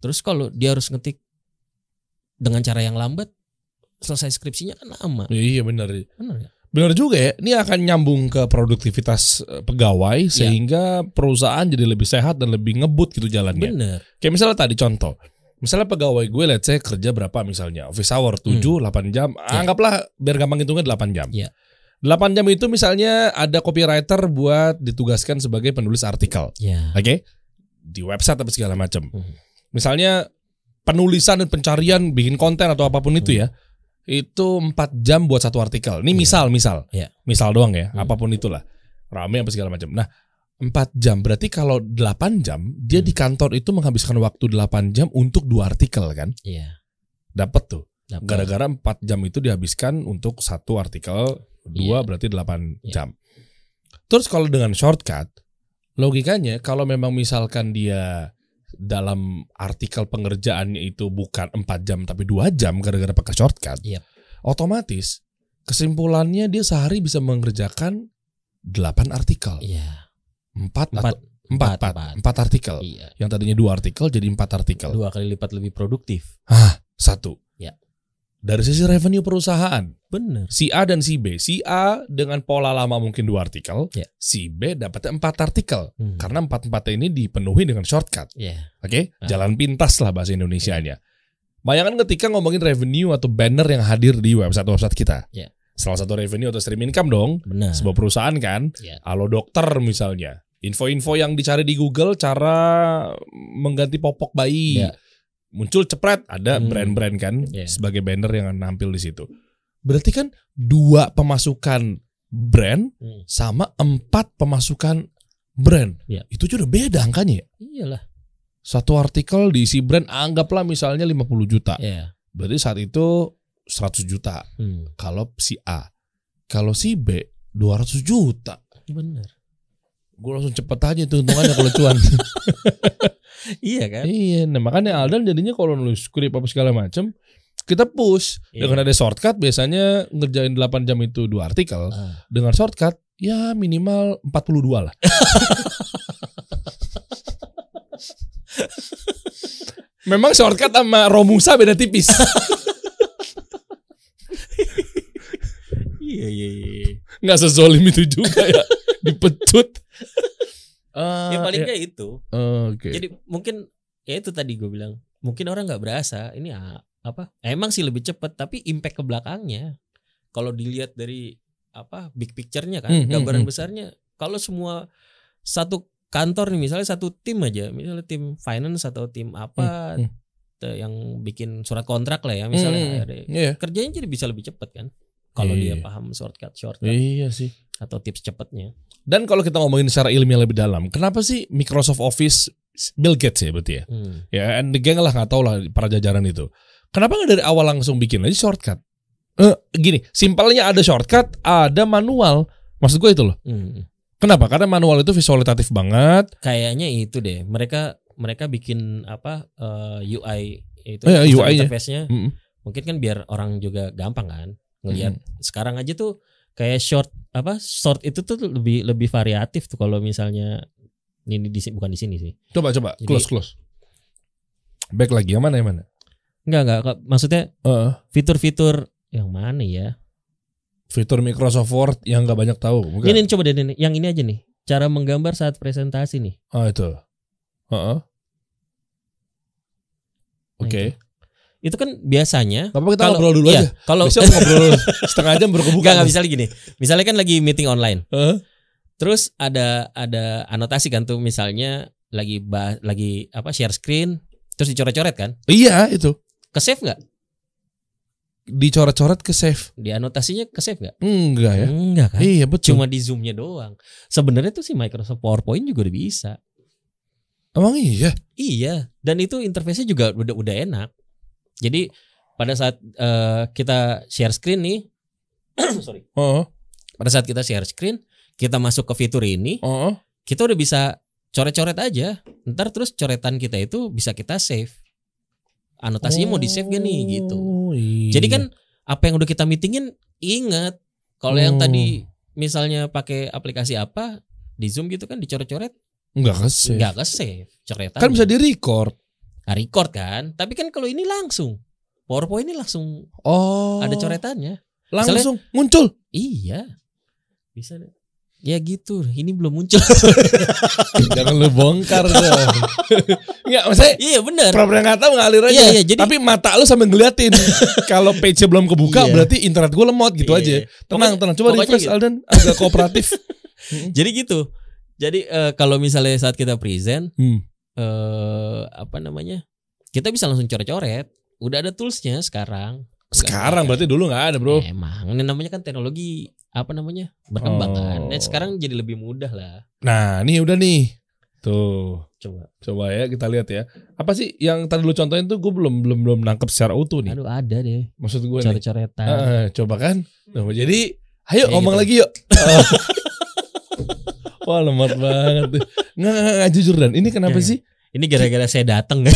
Terus kalau dia harus ngetik dengan cara yang lambat selesai skripsinya kan lama. Iya bener benar ya Benar juga ya, ini akan nyambung ke produktivitas eh, pegawai Iya. sehingga perusahaan jadi lebih sehat dan lebih ngebut gitu jalannya. bener Kayak misalnya tadi contoh, misalnya pegawai gue let's say kerja berapa misalnya, office hour 7, 8 jam, Iya. anggaplah biar gampang hitungnya 8 jam. Iya. 8 jam itu misalnya ada copywriter buat ditugaskan sebagai penulis artikel, ya oke? Di website apa segala macam. Hmm. Misalnya penulisan dan pencarian bikin konten atau apa pun itu ya itu empat jam buat satu artikel. Ini Iya. misal misal Iya. misal doang ya Hmm. apa pun itulah rame apa segala macam. Nah empat jam berarti kalau 8 jam dia Hmm. di kantor itu menghabiskan waktu 8 jam untuk dua artikel kan Iya. dapat tuh Dapet. gara-gara 4 jam itu dihabiskan untuk satu artikel dua Iya. berarti 8 Iya. jam terus kalau dengan shortcut logikanya kalau memang misalkan dia dalam artikel pengerjaannya itu bukan 4 jam tapi dua jam gara-gara pakai shortcut Yep. otomatis kesimpulannya dia sehari bisa mengerjakan 8 artikel Iya. 4 Empat. atau 4 Empat, 4, empat. artikel Iya. yang tadinya dua artikel jadi empat artikel Dua kali lipat lebih produktif. ah satu Ya. dari sisi revenue perusahaan Bener. si A dan si B. Si A dengan pola lama mungkin dua artikel, Ya. si B dapatnya empat artikel. Hmm. Karena empat empatnya ini dipenuhi dengan shortcut, Iya. oke? Ah. Jalan pintas lah bahasa Indonesianya. Bayangkan ketika ngomongin revenue atau banner yang hadir di website-website kita. Ya. Salah satu revenue atau stream income dong, Benar. sebuah perusahaan kan. Ya. Halo dokter misalnya. Info-info yang dicari di Google cara mengganti popok bayi. Ya. Muncul cepret ada Hmm. brand-brand kan Ya. sebagai banner yang nampil di situ. Berarti kan dua pemasukan brand Hmm. sama empat pemasukan brand. Ya. Itu juga beda angkanya ya. Iyalah. Satu artikel diisi brand anggaplah misalnya 50 juta. Iya. Berarti saat itu 100 juta Hmm. kalau si A. Kalau si B 200 juta. Bener. Gue langsung cepet aja itu hitungannya kalau cuan. Iya kan? iya, nah makanya Aldan jadinya kalau nulis skrip apa segala macam kita push Iya. dengan ada shortcut biasanya ngerjain 8 jam itu dua artikel Ah. dengan shortcut ya minimal 42 lah. Memang shortcut sama Romusa beda tipis. Iya iya iya. Nggak sezolim itu juga ya. Dipecut. Ah, Ya paling ya. nggak itu. Oke. Jadi mungkin ya itu tadi gue bilang. Mungkin orang nggak berasa ini apa? Emang sih lebih cepat tapi impact ke belakangnya. Kalau dilihat dari apa big picture-nya kan, Hmm, hmm, gambaran hmm. besarnya. Kalau semua satu kantor nih misalnya satu tim aja, misalnya tim finance atau tim apa Hmm, te- yang bikin surat kontrak lah ya misalnya Hmm, ada- Iya. kerjanya jadi bisa lebih cepat kan. Kalau dia Iya. paham shortcut shortcut Iya sih. atau tips cepatnya. Dan kalau kita ngomongin secara ilmiah lebih dalam, kenapa sih Microsoft Office Bill Gates ya berarti ya? Hmm. Ya, and the gang lah nggak tahu lah para jajaran itu. Kenapa nggak dari awal langsung bikin aja shortcut? Eh, gini, simpelnya ada shortcut, ada manual. Maksud gue itu loh. Hmm. Kenapa? Karena manual itu visualitatif banget. Kayaknya itu deh. Mereka mereka bikin apa eh, UI itu Oh, iya, user UI-nya. interface-nya. Mm-mm. Mungkin kan biar orang juga gampang kan ngelihat. Sekarang aja tuh kayak short apa short itu tuh lebih lebih variatif tuh kalau misalnya ini di bukan di sini sih. Coba coba Jadi- close close. Back lagi yang mana yang mana? Enggak enggak maksudnya Eh, fitur-fitur yang mana ya? fitur Microsoft Word yang nggak banyak tahu. Bukan? Ini coba deh ini, yang ini aja nih. Cara menggambar saat presentasi nih. Oh itu. Heeh. Oke. Itu kan biasanya Tapi kita kalau- ngobrol dulu iya, aja. Kalau Biasanya ngobrol setengah jam baru kebuka. Enggak, bisa lagi gini. Misalnya kan lagi meeting online. Heeh. Terus ada ada anotasi kan tuh misalnya lagi bah, lagi apa share screen terus dicoret-coret kan? Iya itu. Ke save nggak? Dicoret-coret ke save. Di anotasinya ke save nggak? Enggak ya. Enggak kan? Iya betul. Cuma di zoomnya doang. Sebenarnya tuh si Microsoft PowerPoint juga udah bisa. Emang iya. Iya, dan itu interface-nya juga udah udah enak. Jadi pada saat eh, kita share screen nih, sorry, Heeh. pada saat kita share screen, kita masuk ke fitur ini, Heeh. kita udah bisa coret-coret aja. Ntar terus coretan kita itu bisa kita save. Anotasinya mau di save gak nih gitu. Oh, iya. Jadi kan apa yang udah kita meetingin ingat. Kalau yang Oh. tadi misalnya pakai aplikasi apa di Zoom gitu kan dicoret-coret enggak ke save. nggak ke save coretan. Kan bisa di record. Record kan. Tapi kan kalau ini langsung PowerPoint ini langsung Oh. ada coretannya. Langsung muncul. Iya. Bisa deh. Ya gitu. Ini belum muncul. Jangan lu bongkar dong. Enggak, maksudnya iya benar. pura-pura nggak tahu ngalir aja. Iya, iya, jadi- Tapi mata lu sambil ngeliatin. Kalau page-nya belum kebuka Iya. berarti internet gue lemot gitu Iya. aja. Tenang, Pokoknya- tenang. Coba refresh gitu. Alden agak kooperatif. Jadi gitu. Jadi eh, kalau misalnya saat kita present Hmm. Eh apa namanya? kita bisa langsung coret-coret. Udah ada toolsnya sekarang. Sekarang berarti dulu nggak ada bro. Emang ini namanya kan teknologi apa namanya berkembang kan. Dan Oh. sekarang jadi lebih mudah lah. Nah nih udah nih. Tuh Coba. coba ya kita lihat ya. Apa sih yang tadi lu contohin tuh gue belum belum belum nangkep secara utuh nih. Aduh ada deh Maksud gue nih. coret-coretan. Heeh, coba kan. Nah, jadi ayo Kayak ngomong gitu. lagi yuk. Wah lemot banget. Nggak, nggak, nggak, jujur dan ini kenapa Iya, sih? Ini gara-gara saya datang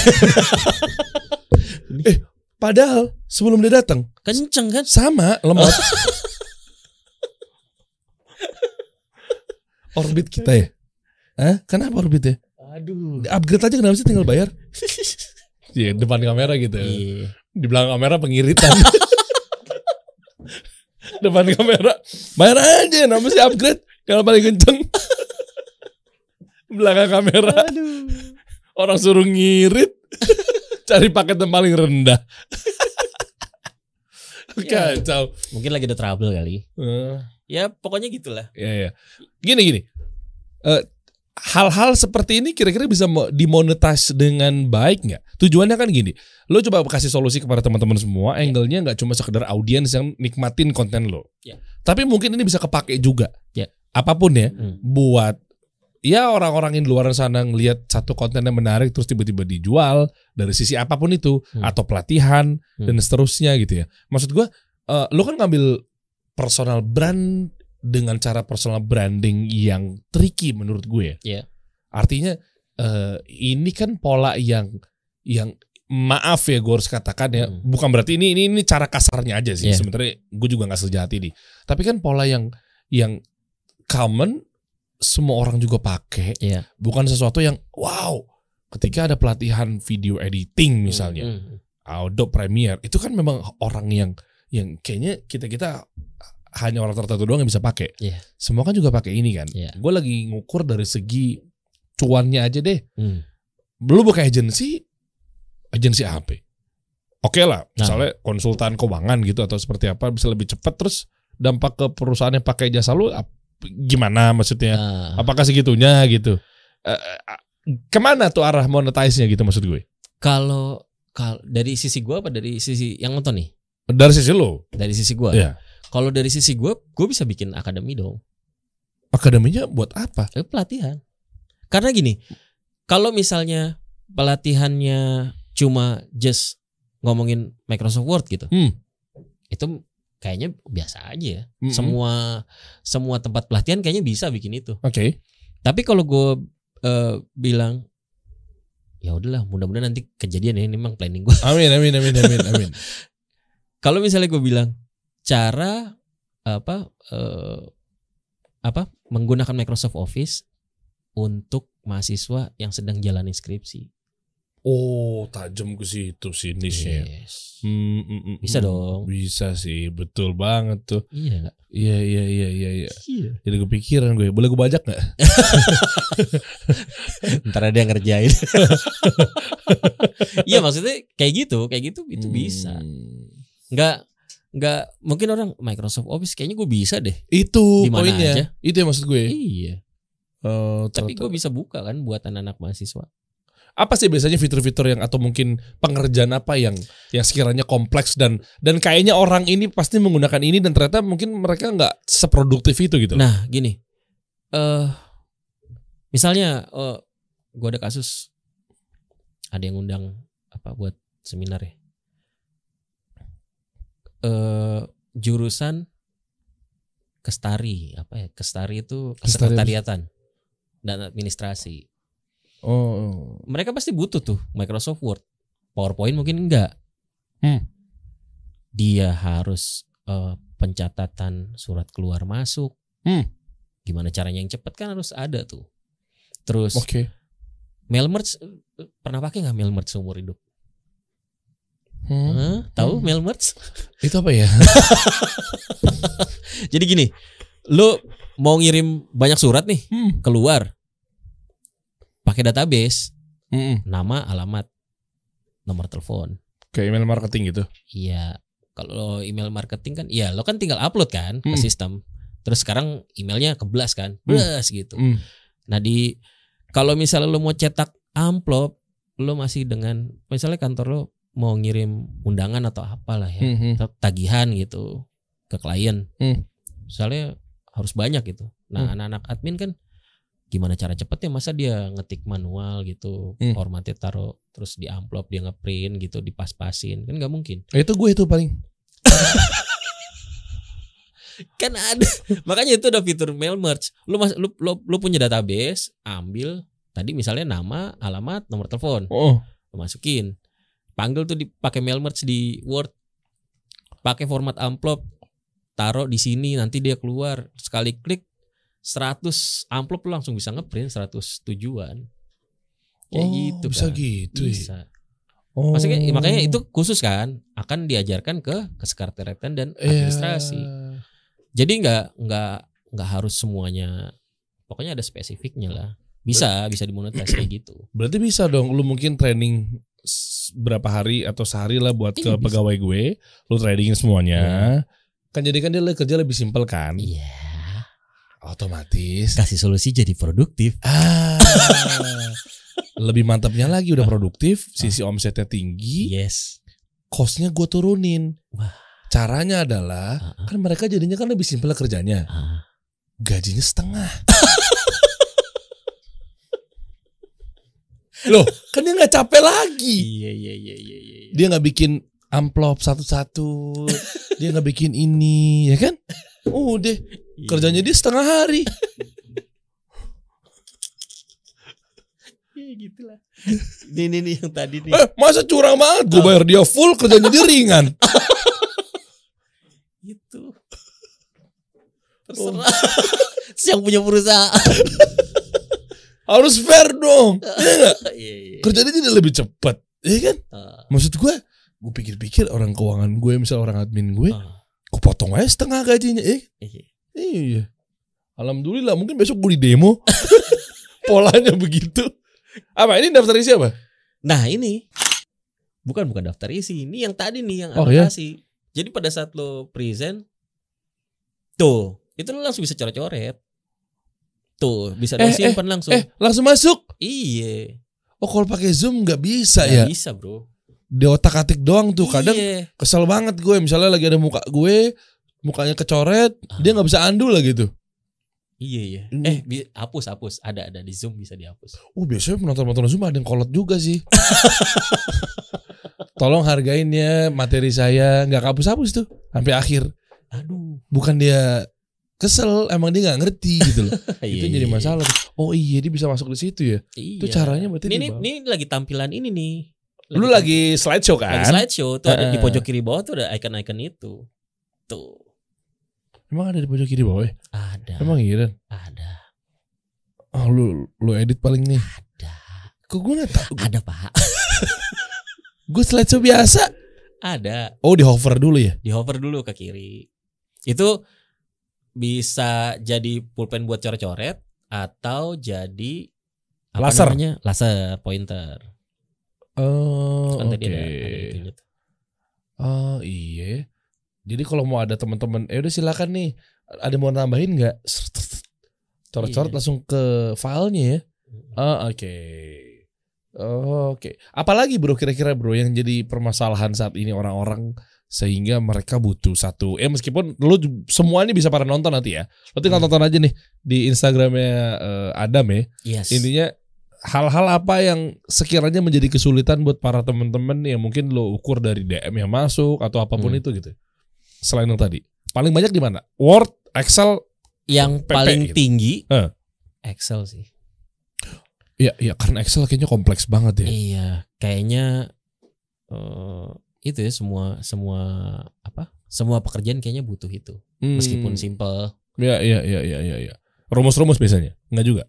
Padahal sebelum dia datang Kenceng kan? sama lemot. orbit kita ya? Hah? Kenapa orbit ya? Aduh. Upgrade aja kenapa sih tinggal bayar? Iya depan kamera gitu. Iya. Di belakang kamera pengiritan. depan kamera bayar aja nama sih upgrade kalau paling kenceng. belakang kamera Aduh. orang suruh ngirit cari paket yang paling rendah. Ya. Kacau. Mungkin lagi ada trouble kali. Eh, Ya pokoknya gitulah. ya ya. Gini gini. Eh, hal-hal seperti ini kira-kira bisa mo- dimonetize dengan baik nggak? Tujuannya kan gini, lo coba kasih solusi kepada teman-teman semua, angle-nya nggak cuma sekedar audiens yang nikmatin konten lo, Ya. tapi mungkin ini bisa kepake juga, Ya. Apa pun ya, Hmm. buat ya orang-orang yang di luar sana ngelihat satu konten yang menarik terus tiba-tiba dijual dari sisi apa pun itu, Hmm. atau pelatihan Hmm. dan seterusnya gitu ya. Maksud gua, eh, lo kan ngambil personal brand dengan cara personal branding yang tricky menurut gue. Iya. Artinya eh, ini kan pola yang yang maaf ya gue harus katakan ya, Hmm. bukan berarti ini ini ini cara kasarnya aja sih. Iya. Sebenarnya gue juga nggak sejahat ini. Tapi kan pola yang yang common semua orang juga pakai, Iya. bukan sesuatu yang wow. Ketika ada pelatihan video editing misalnya, Hmm. Adobe Premiere itu kan memang orang yang yang kayaknya kita kita hanya orang tertentu doang yang bisa pakai. Iya. Semua kan juga pakai ini kan. Iya. Gue lagi ngukur dari segi cuannya aja deh. Hmm. Belum buka agensi, agensi apa? Oke lah, Nah. misalnya konsultan keuangan gitu atau seperti apa bisa lebih cepat terus dampak ke perusahaan yang pakai jasa lu gimana maksudnya? Ah, Apakah segitunya gitu? Eh, eh, ke mana tuh arah monetize-nya gitu maksud gue? kalau kalau dari sisi gua apa dari sisi yang nonton nih? Dari sisi lo, Dari sisi gua. Iya. Kalau dari sisi gua, gua bisa bikin akademi dong. akademinya buat apa? Eh, pelatihan. Karena gini, kalau misalnya pelatihannya cuma just ngomongin Microsoft Word gitu, Hmm. itu kayaknya biasa aja ya. Mm-mm. Semua semua tempat pelatihan kayaknya bisa bikin itu. Oke. Tapi kalau gue eh, bilang ya udahlah, mudah-mudahan nanti kejadian ya ini memang planning gue. Amin amin amin amin amin. kalau misalnya gue bilang cara apa eh, apa menggunakan Microsoft Office untuk mahasiswa yang sedang jalani skripsi. Oh, tajam ke situ sih niche-nya. Yes. Hmm, mm, mm, Bisa mm. dong. Bisa sih, betul banget tuh. Iya nggak? Iya iya iya iya iya. Iya. Jadi kepikiran gue, boleh gue bajak nggak? Ntar ada yang ngerjain. Iya maksudnya kayak gitu, kayak gitu itu bisa. Hmm. Nggak nggak mungkin orang Microsoft Office kayaknya gue bisa deh. Itu Di mana poinnya. aja? Itu yang maksud gue. Iya. Oh, Tapi gue bisa buka kan buat anak-anak mahasiswa. Apa sih biasanya fitur-fitur yang atau mungkin pengerjaan apa yang yang sekiranya kompleks dan dan kayaknya orang ini pasti menggunakan ini dan ternyata mungkin mereka nggak seproduktif itu gitu. Nah gini, eh misalnya eh gue ada kasus ada yang undang apa buat seminar ya. Eh jurusan kestari apa ya? Kestari itu kesekretariatan dan administrasi. Oh, Mereka pasti butuh tuh Microsoft Word, PowerPoint mungkin enggak. Hmm. Dia harus eh, pencatatan surat keluar masuk. Hmm. Gimana caranya yang cepat kan harus ada tuh. Terus oke. mail merge pernah pakai nggak mail merge seumur hidup? Hmm. Hah? Tahu Hmm. mail merge? Itu apa ya? Jadi gini, lu mau ngirim banyak surat nih Hmm. keluar pakai database, Mm-mm. nama, alamat, nomor telepon. Kayak email marketing gitu. Iya, kalau email marketing kan, iya lo kan tinggal upload kan ke Hmm. sistem. Terus sekarang emailnya keblas kan, Hmm. blas gitu. Hmm. Nah di kalau misalnya lo mau cetak amplop, lo masih dengan misalnya kantor lo mau ngirim undangan atau apalah ya Mhm. ta- tagihan gitu ke klien Hmm. misalnya harus banyak gitu nah Hmm. anak-anak admin kan gimana cara cepetnya masa dia ngetik manual gitu Hmm. formatnya taruh terus di amplop dia ngeprint gitu dipas-pasin kan nggak mungkin. Itu gue itu paling. kan ada. Makanya itu udah fitur mail merge. Lu mas lu, lu, lu punya database ambil tadi misalnya nama alamat nomor telepon. Oh. lu masukin. Panggil tuh dipakai mail merge di word. Pakai format amplop. Taruh di sini nanti dia keluar. Sekali klik 100 amplop lu langsung bisa ngeprint 100 tujuan kayak Oh, gitu bisa kan. gitu ya. bisa Oh. Maksudnya, makanya itu khusus kan akan diajarkan ke kesekretariatan dan Iya. administrasi jadi nggak nggak nggak harus semuanya pokoknya ada spesifiknya lah bisa bisa dimonetize kayak gitu Berarti bisa dong lu mungkin training berapa hari atau sehari lah buat ke Iya, bisa. pegawai gue, lu tradingin semuanya. Kan jadi kan dia le- kerja lebih simpel kan? iya Otomatis. kasih solusi jadi produktif Ah. lebih mantapnya lagi udah produktif, sisi omsetnya tinggi, yes costnya gue turunin. Wah. Caranya adalah Ah, ah, kan mereka jadinya kan lebih simpel kerjanya, ah. gajinya setengah. Loh, kan dia nggak capek lagi. iya iya iya iya iya Dia nggak bikin amplop satu-satu, dia nggak bikin ini, ya kan? Udah. Kerjanya dia setengah hari. Iya gitulah. Ini ini nih yang tadi nih. Eh, masa curang banget? Gue bayar dia full, kerjanya dia ringan. Gitu. Terserah. Yang punya perusahaan. Harus fair dong. Iya nggak? Iya iya. Kerjanya jadi lebih cepat, ya kan? Ah, Maksud gue, gue pikir-pikir orang keuangan gue, misal orang admin gue, ah, gue potong aja setengah gajinya. Eh, iya. Iya. Alhamdulillah, mungkin besok gue di demo. Polanya begitu. Apa ini daftar isi apa? Nah ini bukan bukan daftar isi. Ini yang tadi nih yang Oh, ya? advokasi. Jadi pada saat lo present, tuh itu lo langsung bisa coret-coret. Tuh bisa Eh, simpan langsung. Eh, langsung masuk. iya. Oh, kalau pakai Zoom nggak bisa Nggak ya? bisa bro. Di otak-atik doang tuh. Kadang Iya. kesel banget gue. Misalnya lagi ada muka gue, mukanya kecoret, dia nggak bisa undo lah gitu. Iya iya. Hmm. Eh bi- hapus hapus. Ada ada di zoom bisa dihapus. Oh biasanya penonton-penonton Zoom ada yang kolot juga sih. Tolong hargain ya materi saya nggak hapus-hapus tuh sampai akhir. Aduh. Bukan dia kesel, emang dia nggak ngerti gitu loh. itu Iya, jadi iya, masalah. Oh iya dia bisa masuk di situ ya. Iya. Itu caranya berarti ini, ini, lagi tampilan ini nih. Lu lagi slideshow lagi kan? slideshow tuh ada di Heeh. pojok kiri bawah tuh ada icon-icon itu. Tuh. Emang ada di pojok kiri bawah ya? Ada. Emang iya Dan? Ada. Oh lu lu edit paling nih. Ada. Kok gue nggak tahu? Ada pak. Gue slideshow biasa. Ada. Oh di hover dulu ya? Di hover dulu ke kiri. Itu bisa jadi pulpen buat coret-coret atau jadi apa Laser. namanya? Laser pointer. Oh Kan oke. tadi ada, ada itunya tuh. Oh iya. Jadi kalau mau ada teman-teman, eh udah silakan nih. Ada mau nambahin nggak? Coret-coret Iya. langsung ke filenya ya. Oh oke. Oh, oke. Apalagi bro kira-kira bro yang jadi permasalahan saat ini orang-orang sehingga mereka butuh satu. Eh meskipun lu semua ini bisa pada nonton nanti ya. Lo tinggal Hmm. tonton aja nih di Instagramnya eh, Adam ya. Yes. Intinya hal-hal apa yang sekiranya menjadi kesulitan buat para teman-teman yang mungkin lo ukur dari DM yang masuk atau apa pun Hmm. itu gitu. Selain yang tadi. Paling banyak di mana? Word, Excel. yang PP paling gitu. tinggi Eh. Excel sih. Iya, iya karena Excel kayaknya kompleks banget ya. Iya, kayaknya eh itu ya semua semua apa? Semua pekerjaan kayaknya butuh itu. Meskipun Hmm. simple. Iya, iya, iya, iya, iya, iya. Rumus-rumus biasanya. Enggak juga.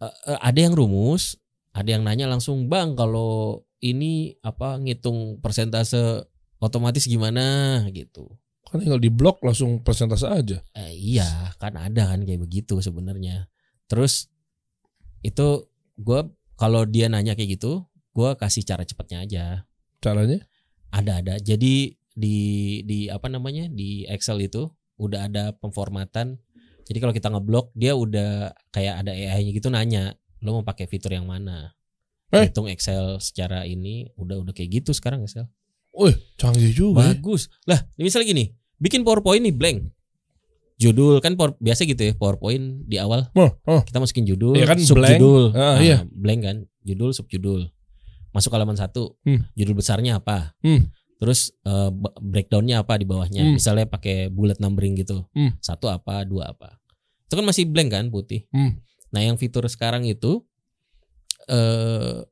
Eh, eh, ada yang rumus, ada yang nanya langsung, "Bang, kalau ini apa ngitung persentase otomatis gimana?" gitu. Kan tinggal di blok langsung persentase aja. Eh, iya, kan ada kan kayak begitu sebenarnya. Terus itu gua kalau dia nanya kayak gitu, gua kasih cara cepatnya aja. Caranya? Ada ada. Jadi di di apa namanya di Excel itu udah ada pemformatan. Jadi kalau kita ngeblok dia udah kayak ada AI-nya gitu nanya, lo mau pakai fitur yang mana? Eh? hitung Excel secara ini udah udah kayak gitu sekarang Excel. Wih, canggih juga. ya. Bagus. Lah, misalnya gini, bikin PowerPoint nih blank. Judul kan power- biasa gitu ya PowerPoint di awal Oh, oh. kita masukin judul, Iya kan, subjudul. blank. Ah, Nah, iya. blank kan, judul, subjudul. Masuk halaman satu, Hmm. judul besarnya apa? Hmm. Terus b- breakdownnya apa di bawahnya? Hmm. Misalnya pakai bullet numbering gitu, Hmm. satu apa, dua apa? Itu kan masih blank kan putih. Hmm. Nah yang fitur sekarang itu, eh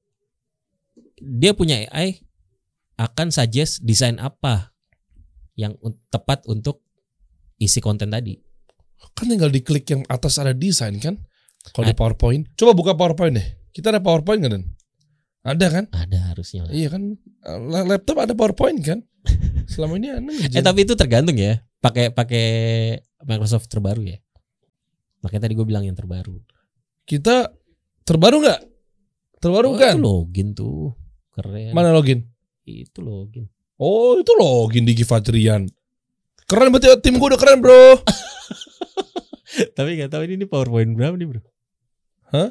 dia punya AI akan suggest desain apa yang tepat untuk isi konten tadi. Kan tinggal diklik yang atas ada desain kan? Kalau di PowerPoint. Coba buka PowerPoint deh. Kita ada PowerPoint nggak Dan? Ada kan? Ada harusnya. lah. Iya kan? La- Laptop ada PowerPoint kan? Selama ini Anda Eh tapi itu tergantung ya. Pakai pakai Microsoft terbaru ya. Makanya tadi gue bilang yang terbaru. Kita terbaru nggak? Terbaru Oh, kan? Itu login tuh. Keren. Mana login? Itu login. Oh itu login di Givatrian. Keren berarti tim gue udah keren bro. Tapi gak tahu ini, ini PowerPoint berapa nih, Bro? Hah?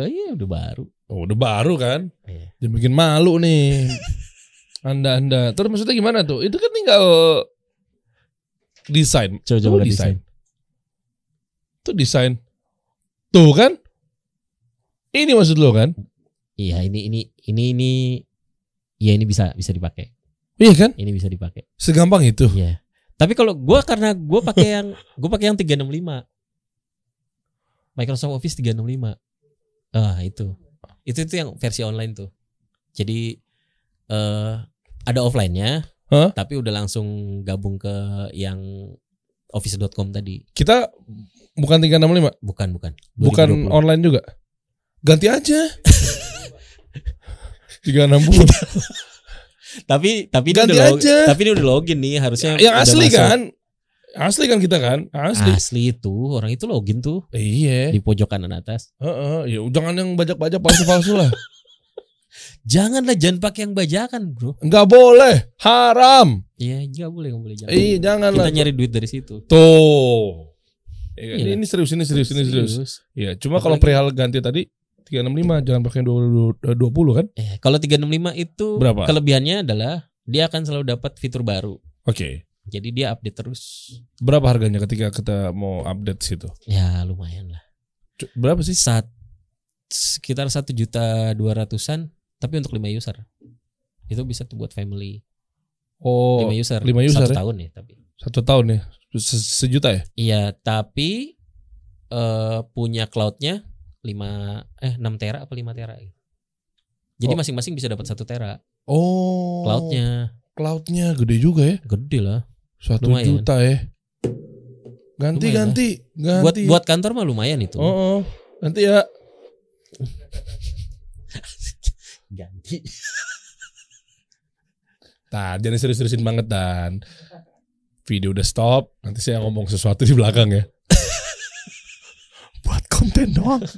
Oh iya udah baru. Oh, udah baru kan? Iya. Dia bikin malu nih. Anda anda. Terus maksudnya gimana tuh? Itu kan tinggal desain. Coba Coba desain. Itu desain. Tuh kan? Ini maksud lo kan? Iya, ini ini ini ini Iya ini bisa bisa dipakai. Iya kan? Ini bisa dipakai. Segampang itu. Iya. Tapi kalau gua karena gua pakai yang gua pakai yang 365. Microsoft Office 365. Ah, itu. Itu itu yang versi online tuh. Jadi eh ada offline-nya, Hah? tapi udah langsung gabung ke yang office.com tadi. Kita bukan 365, Bukan, bukan. bukan 2020. online juga. Ganti aja. 360. Tapi tapi ini Ganti udah log- aja. tapi ini udah login nih harusnya yang udah asli masuk. kan? Asli kan kita kan? Asli. Asli itu orang itu login tuh Iya. di pojok kanan atas. Heeh, ya jangan yang bajak-bajak palsu-palsu lah. Janganlah jangan pakai yang bajakan, Bro. Enggak boleh, haram. Iya, nggak boleh, nggak boleh jangan. Iya, jangan Kita nyari duit dari situ. Tuh. Ya, Iya. ini, ini serius, ini serius, ini serius. Iya, cuma kalau perihal ganti tadi 365 jangan pakai 20, 20 kan? Eh, kalau 365 itu Berapa? kelebihannya adalah dia akan selalu dapat fitur baru. Oke. Jadi dia update terus. Berapa harganya ketika kita mau update situ? Ya lumayan lah. Berapa sih? Saat sekitar satu juta dua ratusan, tapi untuk lima user. Itu bisa tuh buat family. Oh, lima user. lima user Satu ya? tahun ya tapi. satu tahun ya. Se- Sejuta ya? Iya, tapi eh punya cloudnya 5 eh 6 tera apa 5 tera gitu. Jadi Oh. masing-masing bisa dapat satu tera Oh. cloudnya. Cloudnya gede juga ya. Gede lah. Satu Lumayan. juta ya. Ganti, Lumayan ganti, ganti. Buat buat kantor mah lumayan itu. Oh, oh. Nanti ya. Ganti. Nah, jangan serius-seriusin banget dan video udah stop. Nanti saya ngomong sesuatu di belakang ya. Konten doang.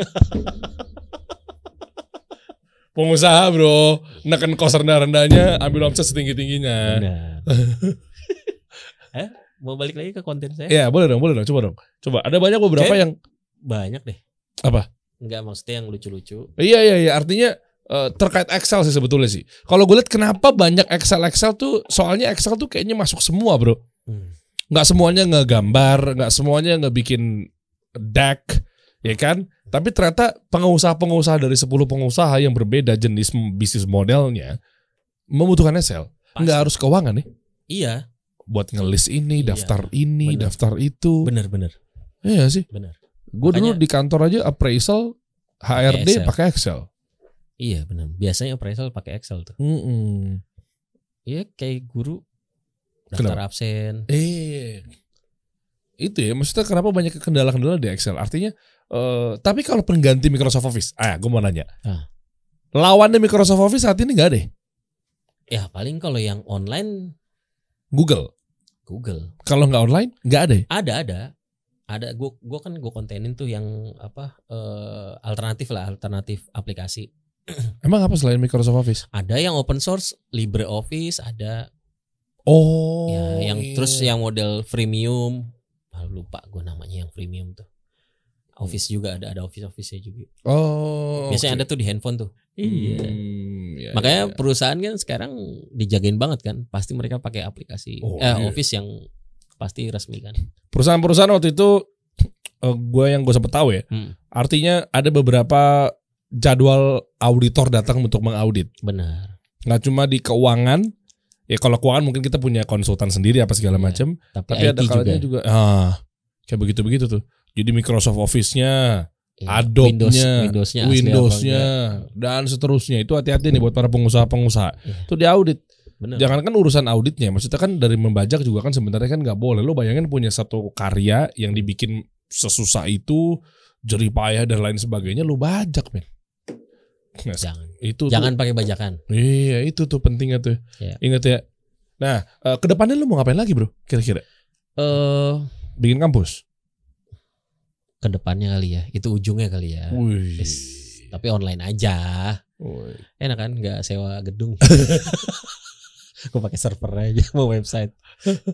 Pengusaha bro, neken kos rendah-rendahnya, ambil omset setinggi-tingginya. Eh, mau balik lagi ke konten saya? Ya boleh dong, boleh dong, coba dong. Coba, ada banyak beberapa Oke. yang Banyak deh. Apa? Enggak maksudnya yang lucu-lucu. Iya iya iya artinya eh, terkait Excel sih sebetulnya sih. Kalau gue lihat kenapa banyak Excel Excel tuh soalnya Excel tuh kayaknya masuk semua bro. Hmm. Nggak semuanya ngegambar, nggak semuanya ngebikin deck, ya kan? Tapi ternyata pengusaha-pengusaha dari 10 pengusaha yang berbeda jenis bisnis modelnya membutuhkan Excel. Pasti. Nggak harus keuangan nih. Iya, Buat ngelis ini, Iya, daftar ini, bener. daftar itu. bener-bener, Iya sih. bener. Gue dulu di kantor aja appraisal HRD pakai Excel. Iya bener. Biasanya appraisal pakai Excel tuh. Mm-mm. Iya kayak guru daftar absen. Eh, itu ya maksudnya kenapa banyak kendala-kendala di Excel? Artinya, eh, tapi kalau pengganti Microsoft Office, ah, gue mau nanya, Ah. lawannya Microsoft Office saat ini nggak ada? ya? Ya paling kalau yang online Google. Google. Kalau nggak online, nggak ada. ya? Ada ada. Ada gua gua kan gua kontenin tuh yang apa eh, alternatif lah, alternatif aplikasi. Emang apa selain Microsoft Office? Ada yang open source, LibreOffice, ada Oh, ya yang iya. terus yang model freemium. Ah, lupa gua namanya yang freemium tuh. Office juga ada ada office office juga. Oh. Biasanya ada tuh di handphone tuh. Iya. Hmm, ya, Makanya ya. perusahaan kan sekarang dijagain banget kan. Pasti mereka pakai aplikasi Oh, eh, iya. office yang pasti resmi kan. perusahaan-perusahaan waktu itu gue yang gue sempet tahu ya. Hmm. Artinya ada beberapa jadwal auditor datang untuk mengaudit. Benar. Nggak cuma di keuangan. Ya kalau keuangan mungkin kita punya konsultan sendiri apa segala Iya. macam. Tapi, Tapi ada kalanya juga. ah, kayak begitu-begitu tuh. Jadi Microsoft Office-nya, Iya, Adobe-nya, Windows, Windows-nya, enggak. dan seterusnya. Itu hati-hati nih buat para pengusaha-pengusaha. Iya. Itu diaudit. Benar. Jangan kan urusan auditnya, maksudnya kan dari membajak juga kan sebenarnya kan nggak boleh. Lo bayangin punya satu karya yang dibikin sesusah itu, jerih payah dan lain sebagainya, lo bajak men. Nah, Jangan. itu tuh- Jangan pakai bajakan. iya itu tuh pentingnya tuh. Iya. Ingat ya. Nah, eh, ke depannya lo mau ngapain lagi bro? Kira-kira Eh bikin kampus? Ke depannya kali ya. Itu ujungnya kali ya. Yes. Tapi online aja. Wih. Enak kan nggak sewa gedung. Gue pakai server aja mau website.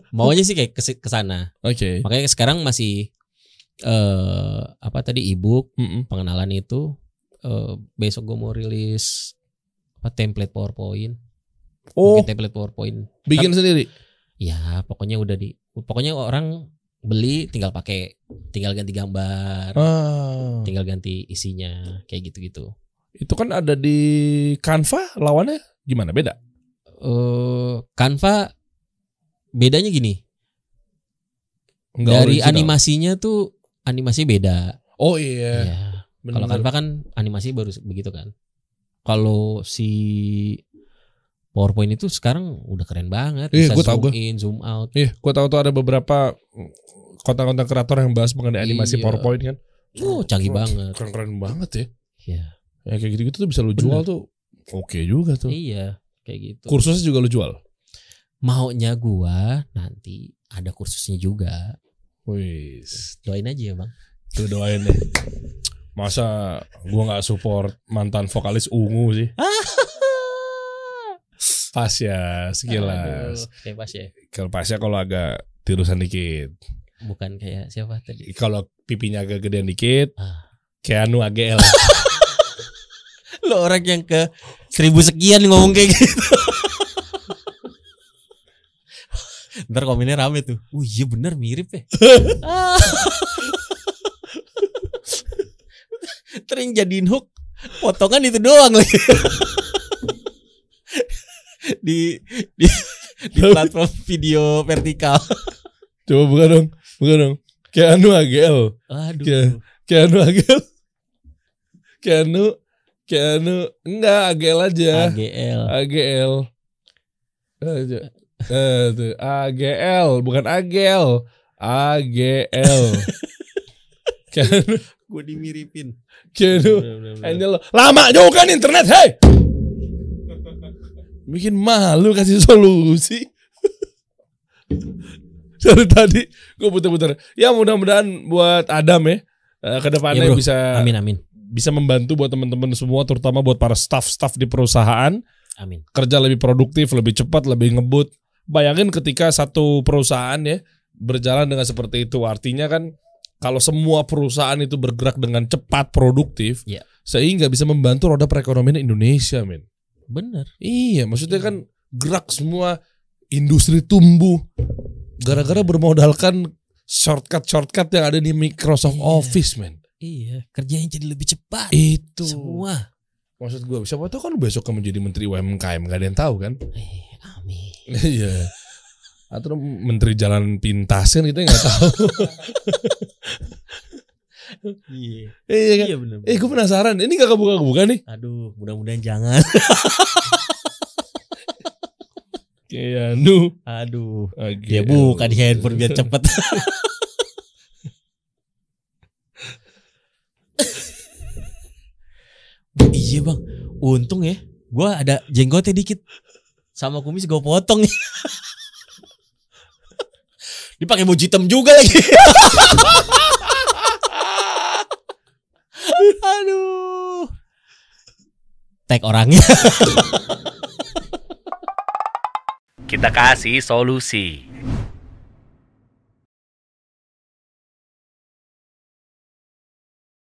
Maunya sih kayak ke ke sana. Oke. Makanya sekarang masih eh apa tadi ebook Mm-mm. pengenalan itu eh besok gue mau rilis apa template PowerPoint. Oh, Bikin template PowerPoint. bikin sendiri. Ya, pokoknya udah di pokoknya orang beli tinggal pakai tinggal ganti gambar, Ah. tinggal ganti isinya kayak gitu-gitu. Itu kan ada di Canva lawannya gimana? Beda? Eh Canva bedanya gini. Enggak dari original. animasinya tuh animasi beda. Oh iya. Ya. Kalau. Canva kan animasi baru begitu kan. Kalau si PowerPoint itu sekarang udah keren banget. Iya, Bisa gua tahu zoom gua. in, zoom out. Iya, gua tahu tuh ada beberapa konten-konten kreator yang bahas mengenai animasi Iya. PowerPoint kan. Oh, canggih banget. Keren-keren banget ya. Iya. Ya kayak gitu-gitu tuh bisa lu jual tuh. Oke juga tuh. Iya, kayak gitu. Kursusnya juga lu jual. Maunya gua nanti ada kursusnya juga. Wis, Doain aja ya, Bang. tuh doain deh. Masa gua nggak support mantan vokalis Ungu sih? Pas ya, sekilas. Aduh, kayak pas ya. Kalau pasnya kalau agak tirusan dikit. Bukan kayak siapa tadi? Kalau pipinya agak gedean dikit, Ah. Keanu AGL. Lo orang yang ke seribu sekian ngomong kayak gitu. Ntar komennya rame tuh. Oh iya bener mirip ya. Yang jadiin hook potongan itu doang lagi. Di di di platform video vertikal. Coba buka dong, buka dong. Keanu AGL. Aduh. Oke. Keanu AGL. Keanu, Keanu, enggak AGL aja. AGL. AGL. Aja. Eh, tuh. AGL, bukan AGL. AGL. Keanu, Gue dimiripin. Keanu. Bener-bener. Angel lama juga nih internet, hei. Bikin malu kasih solusi. Dari tadi gue putar-putar. Ya mudah-mudahan buat Adam ya. eh, Ke depannya Ya, bro. bisa Amin amin. bisa membantu buat teman-teman semua, terutama buat para staff-staff di perusahaan Amin. kerja lebih produktif, lebih cepat, lebih ngebut. Bayangin ketika satu perusahaan ya berjalan dengan seperti itu, artinya kan kalau semua perusahaan itu bergerak dengan cepat, produktif, Iya. sehingga bisa membantu roda perekonomian Indonesia, men. Bener. Iya, maksudnya kan gerak semua industri tumbuh gara-gara bermodalkan shortcut-shortcut yang ada di Microsoft Iya. Office, men. Iya. Kerjanya jadi lebih cepat. Itu. Semua. Maksud gue, siapa tahu kan besok kamu jadi menteri UMKM, gak ada yang tahu kan? Eh, amin. Iya. Atau menteri jalan pintas kan kita nggak tahu. Iya. iya kan? Iya bener. Eh gue penasaran, ini gak kebuka-kebuka nih? Aduh, mudah-mudahan jangan. Keanu. Aduh. AGL. Dia buka di handphone biar cepet. iya bang, untung ya. Gua ada jenggotnya dikit. Sama kumis gue potong. Dipakai baju hitam juga lagi. Aduh. Tag orangnya. Kita kasih solusi.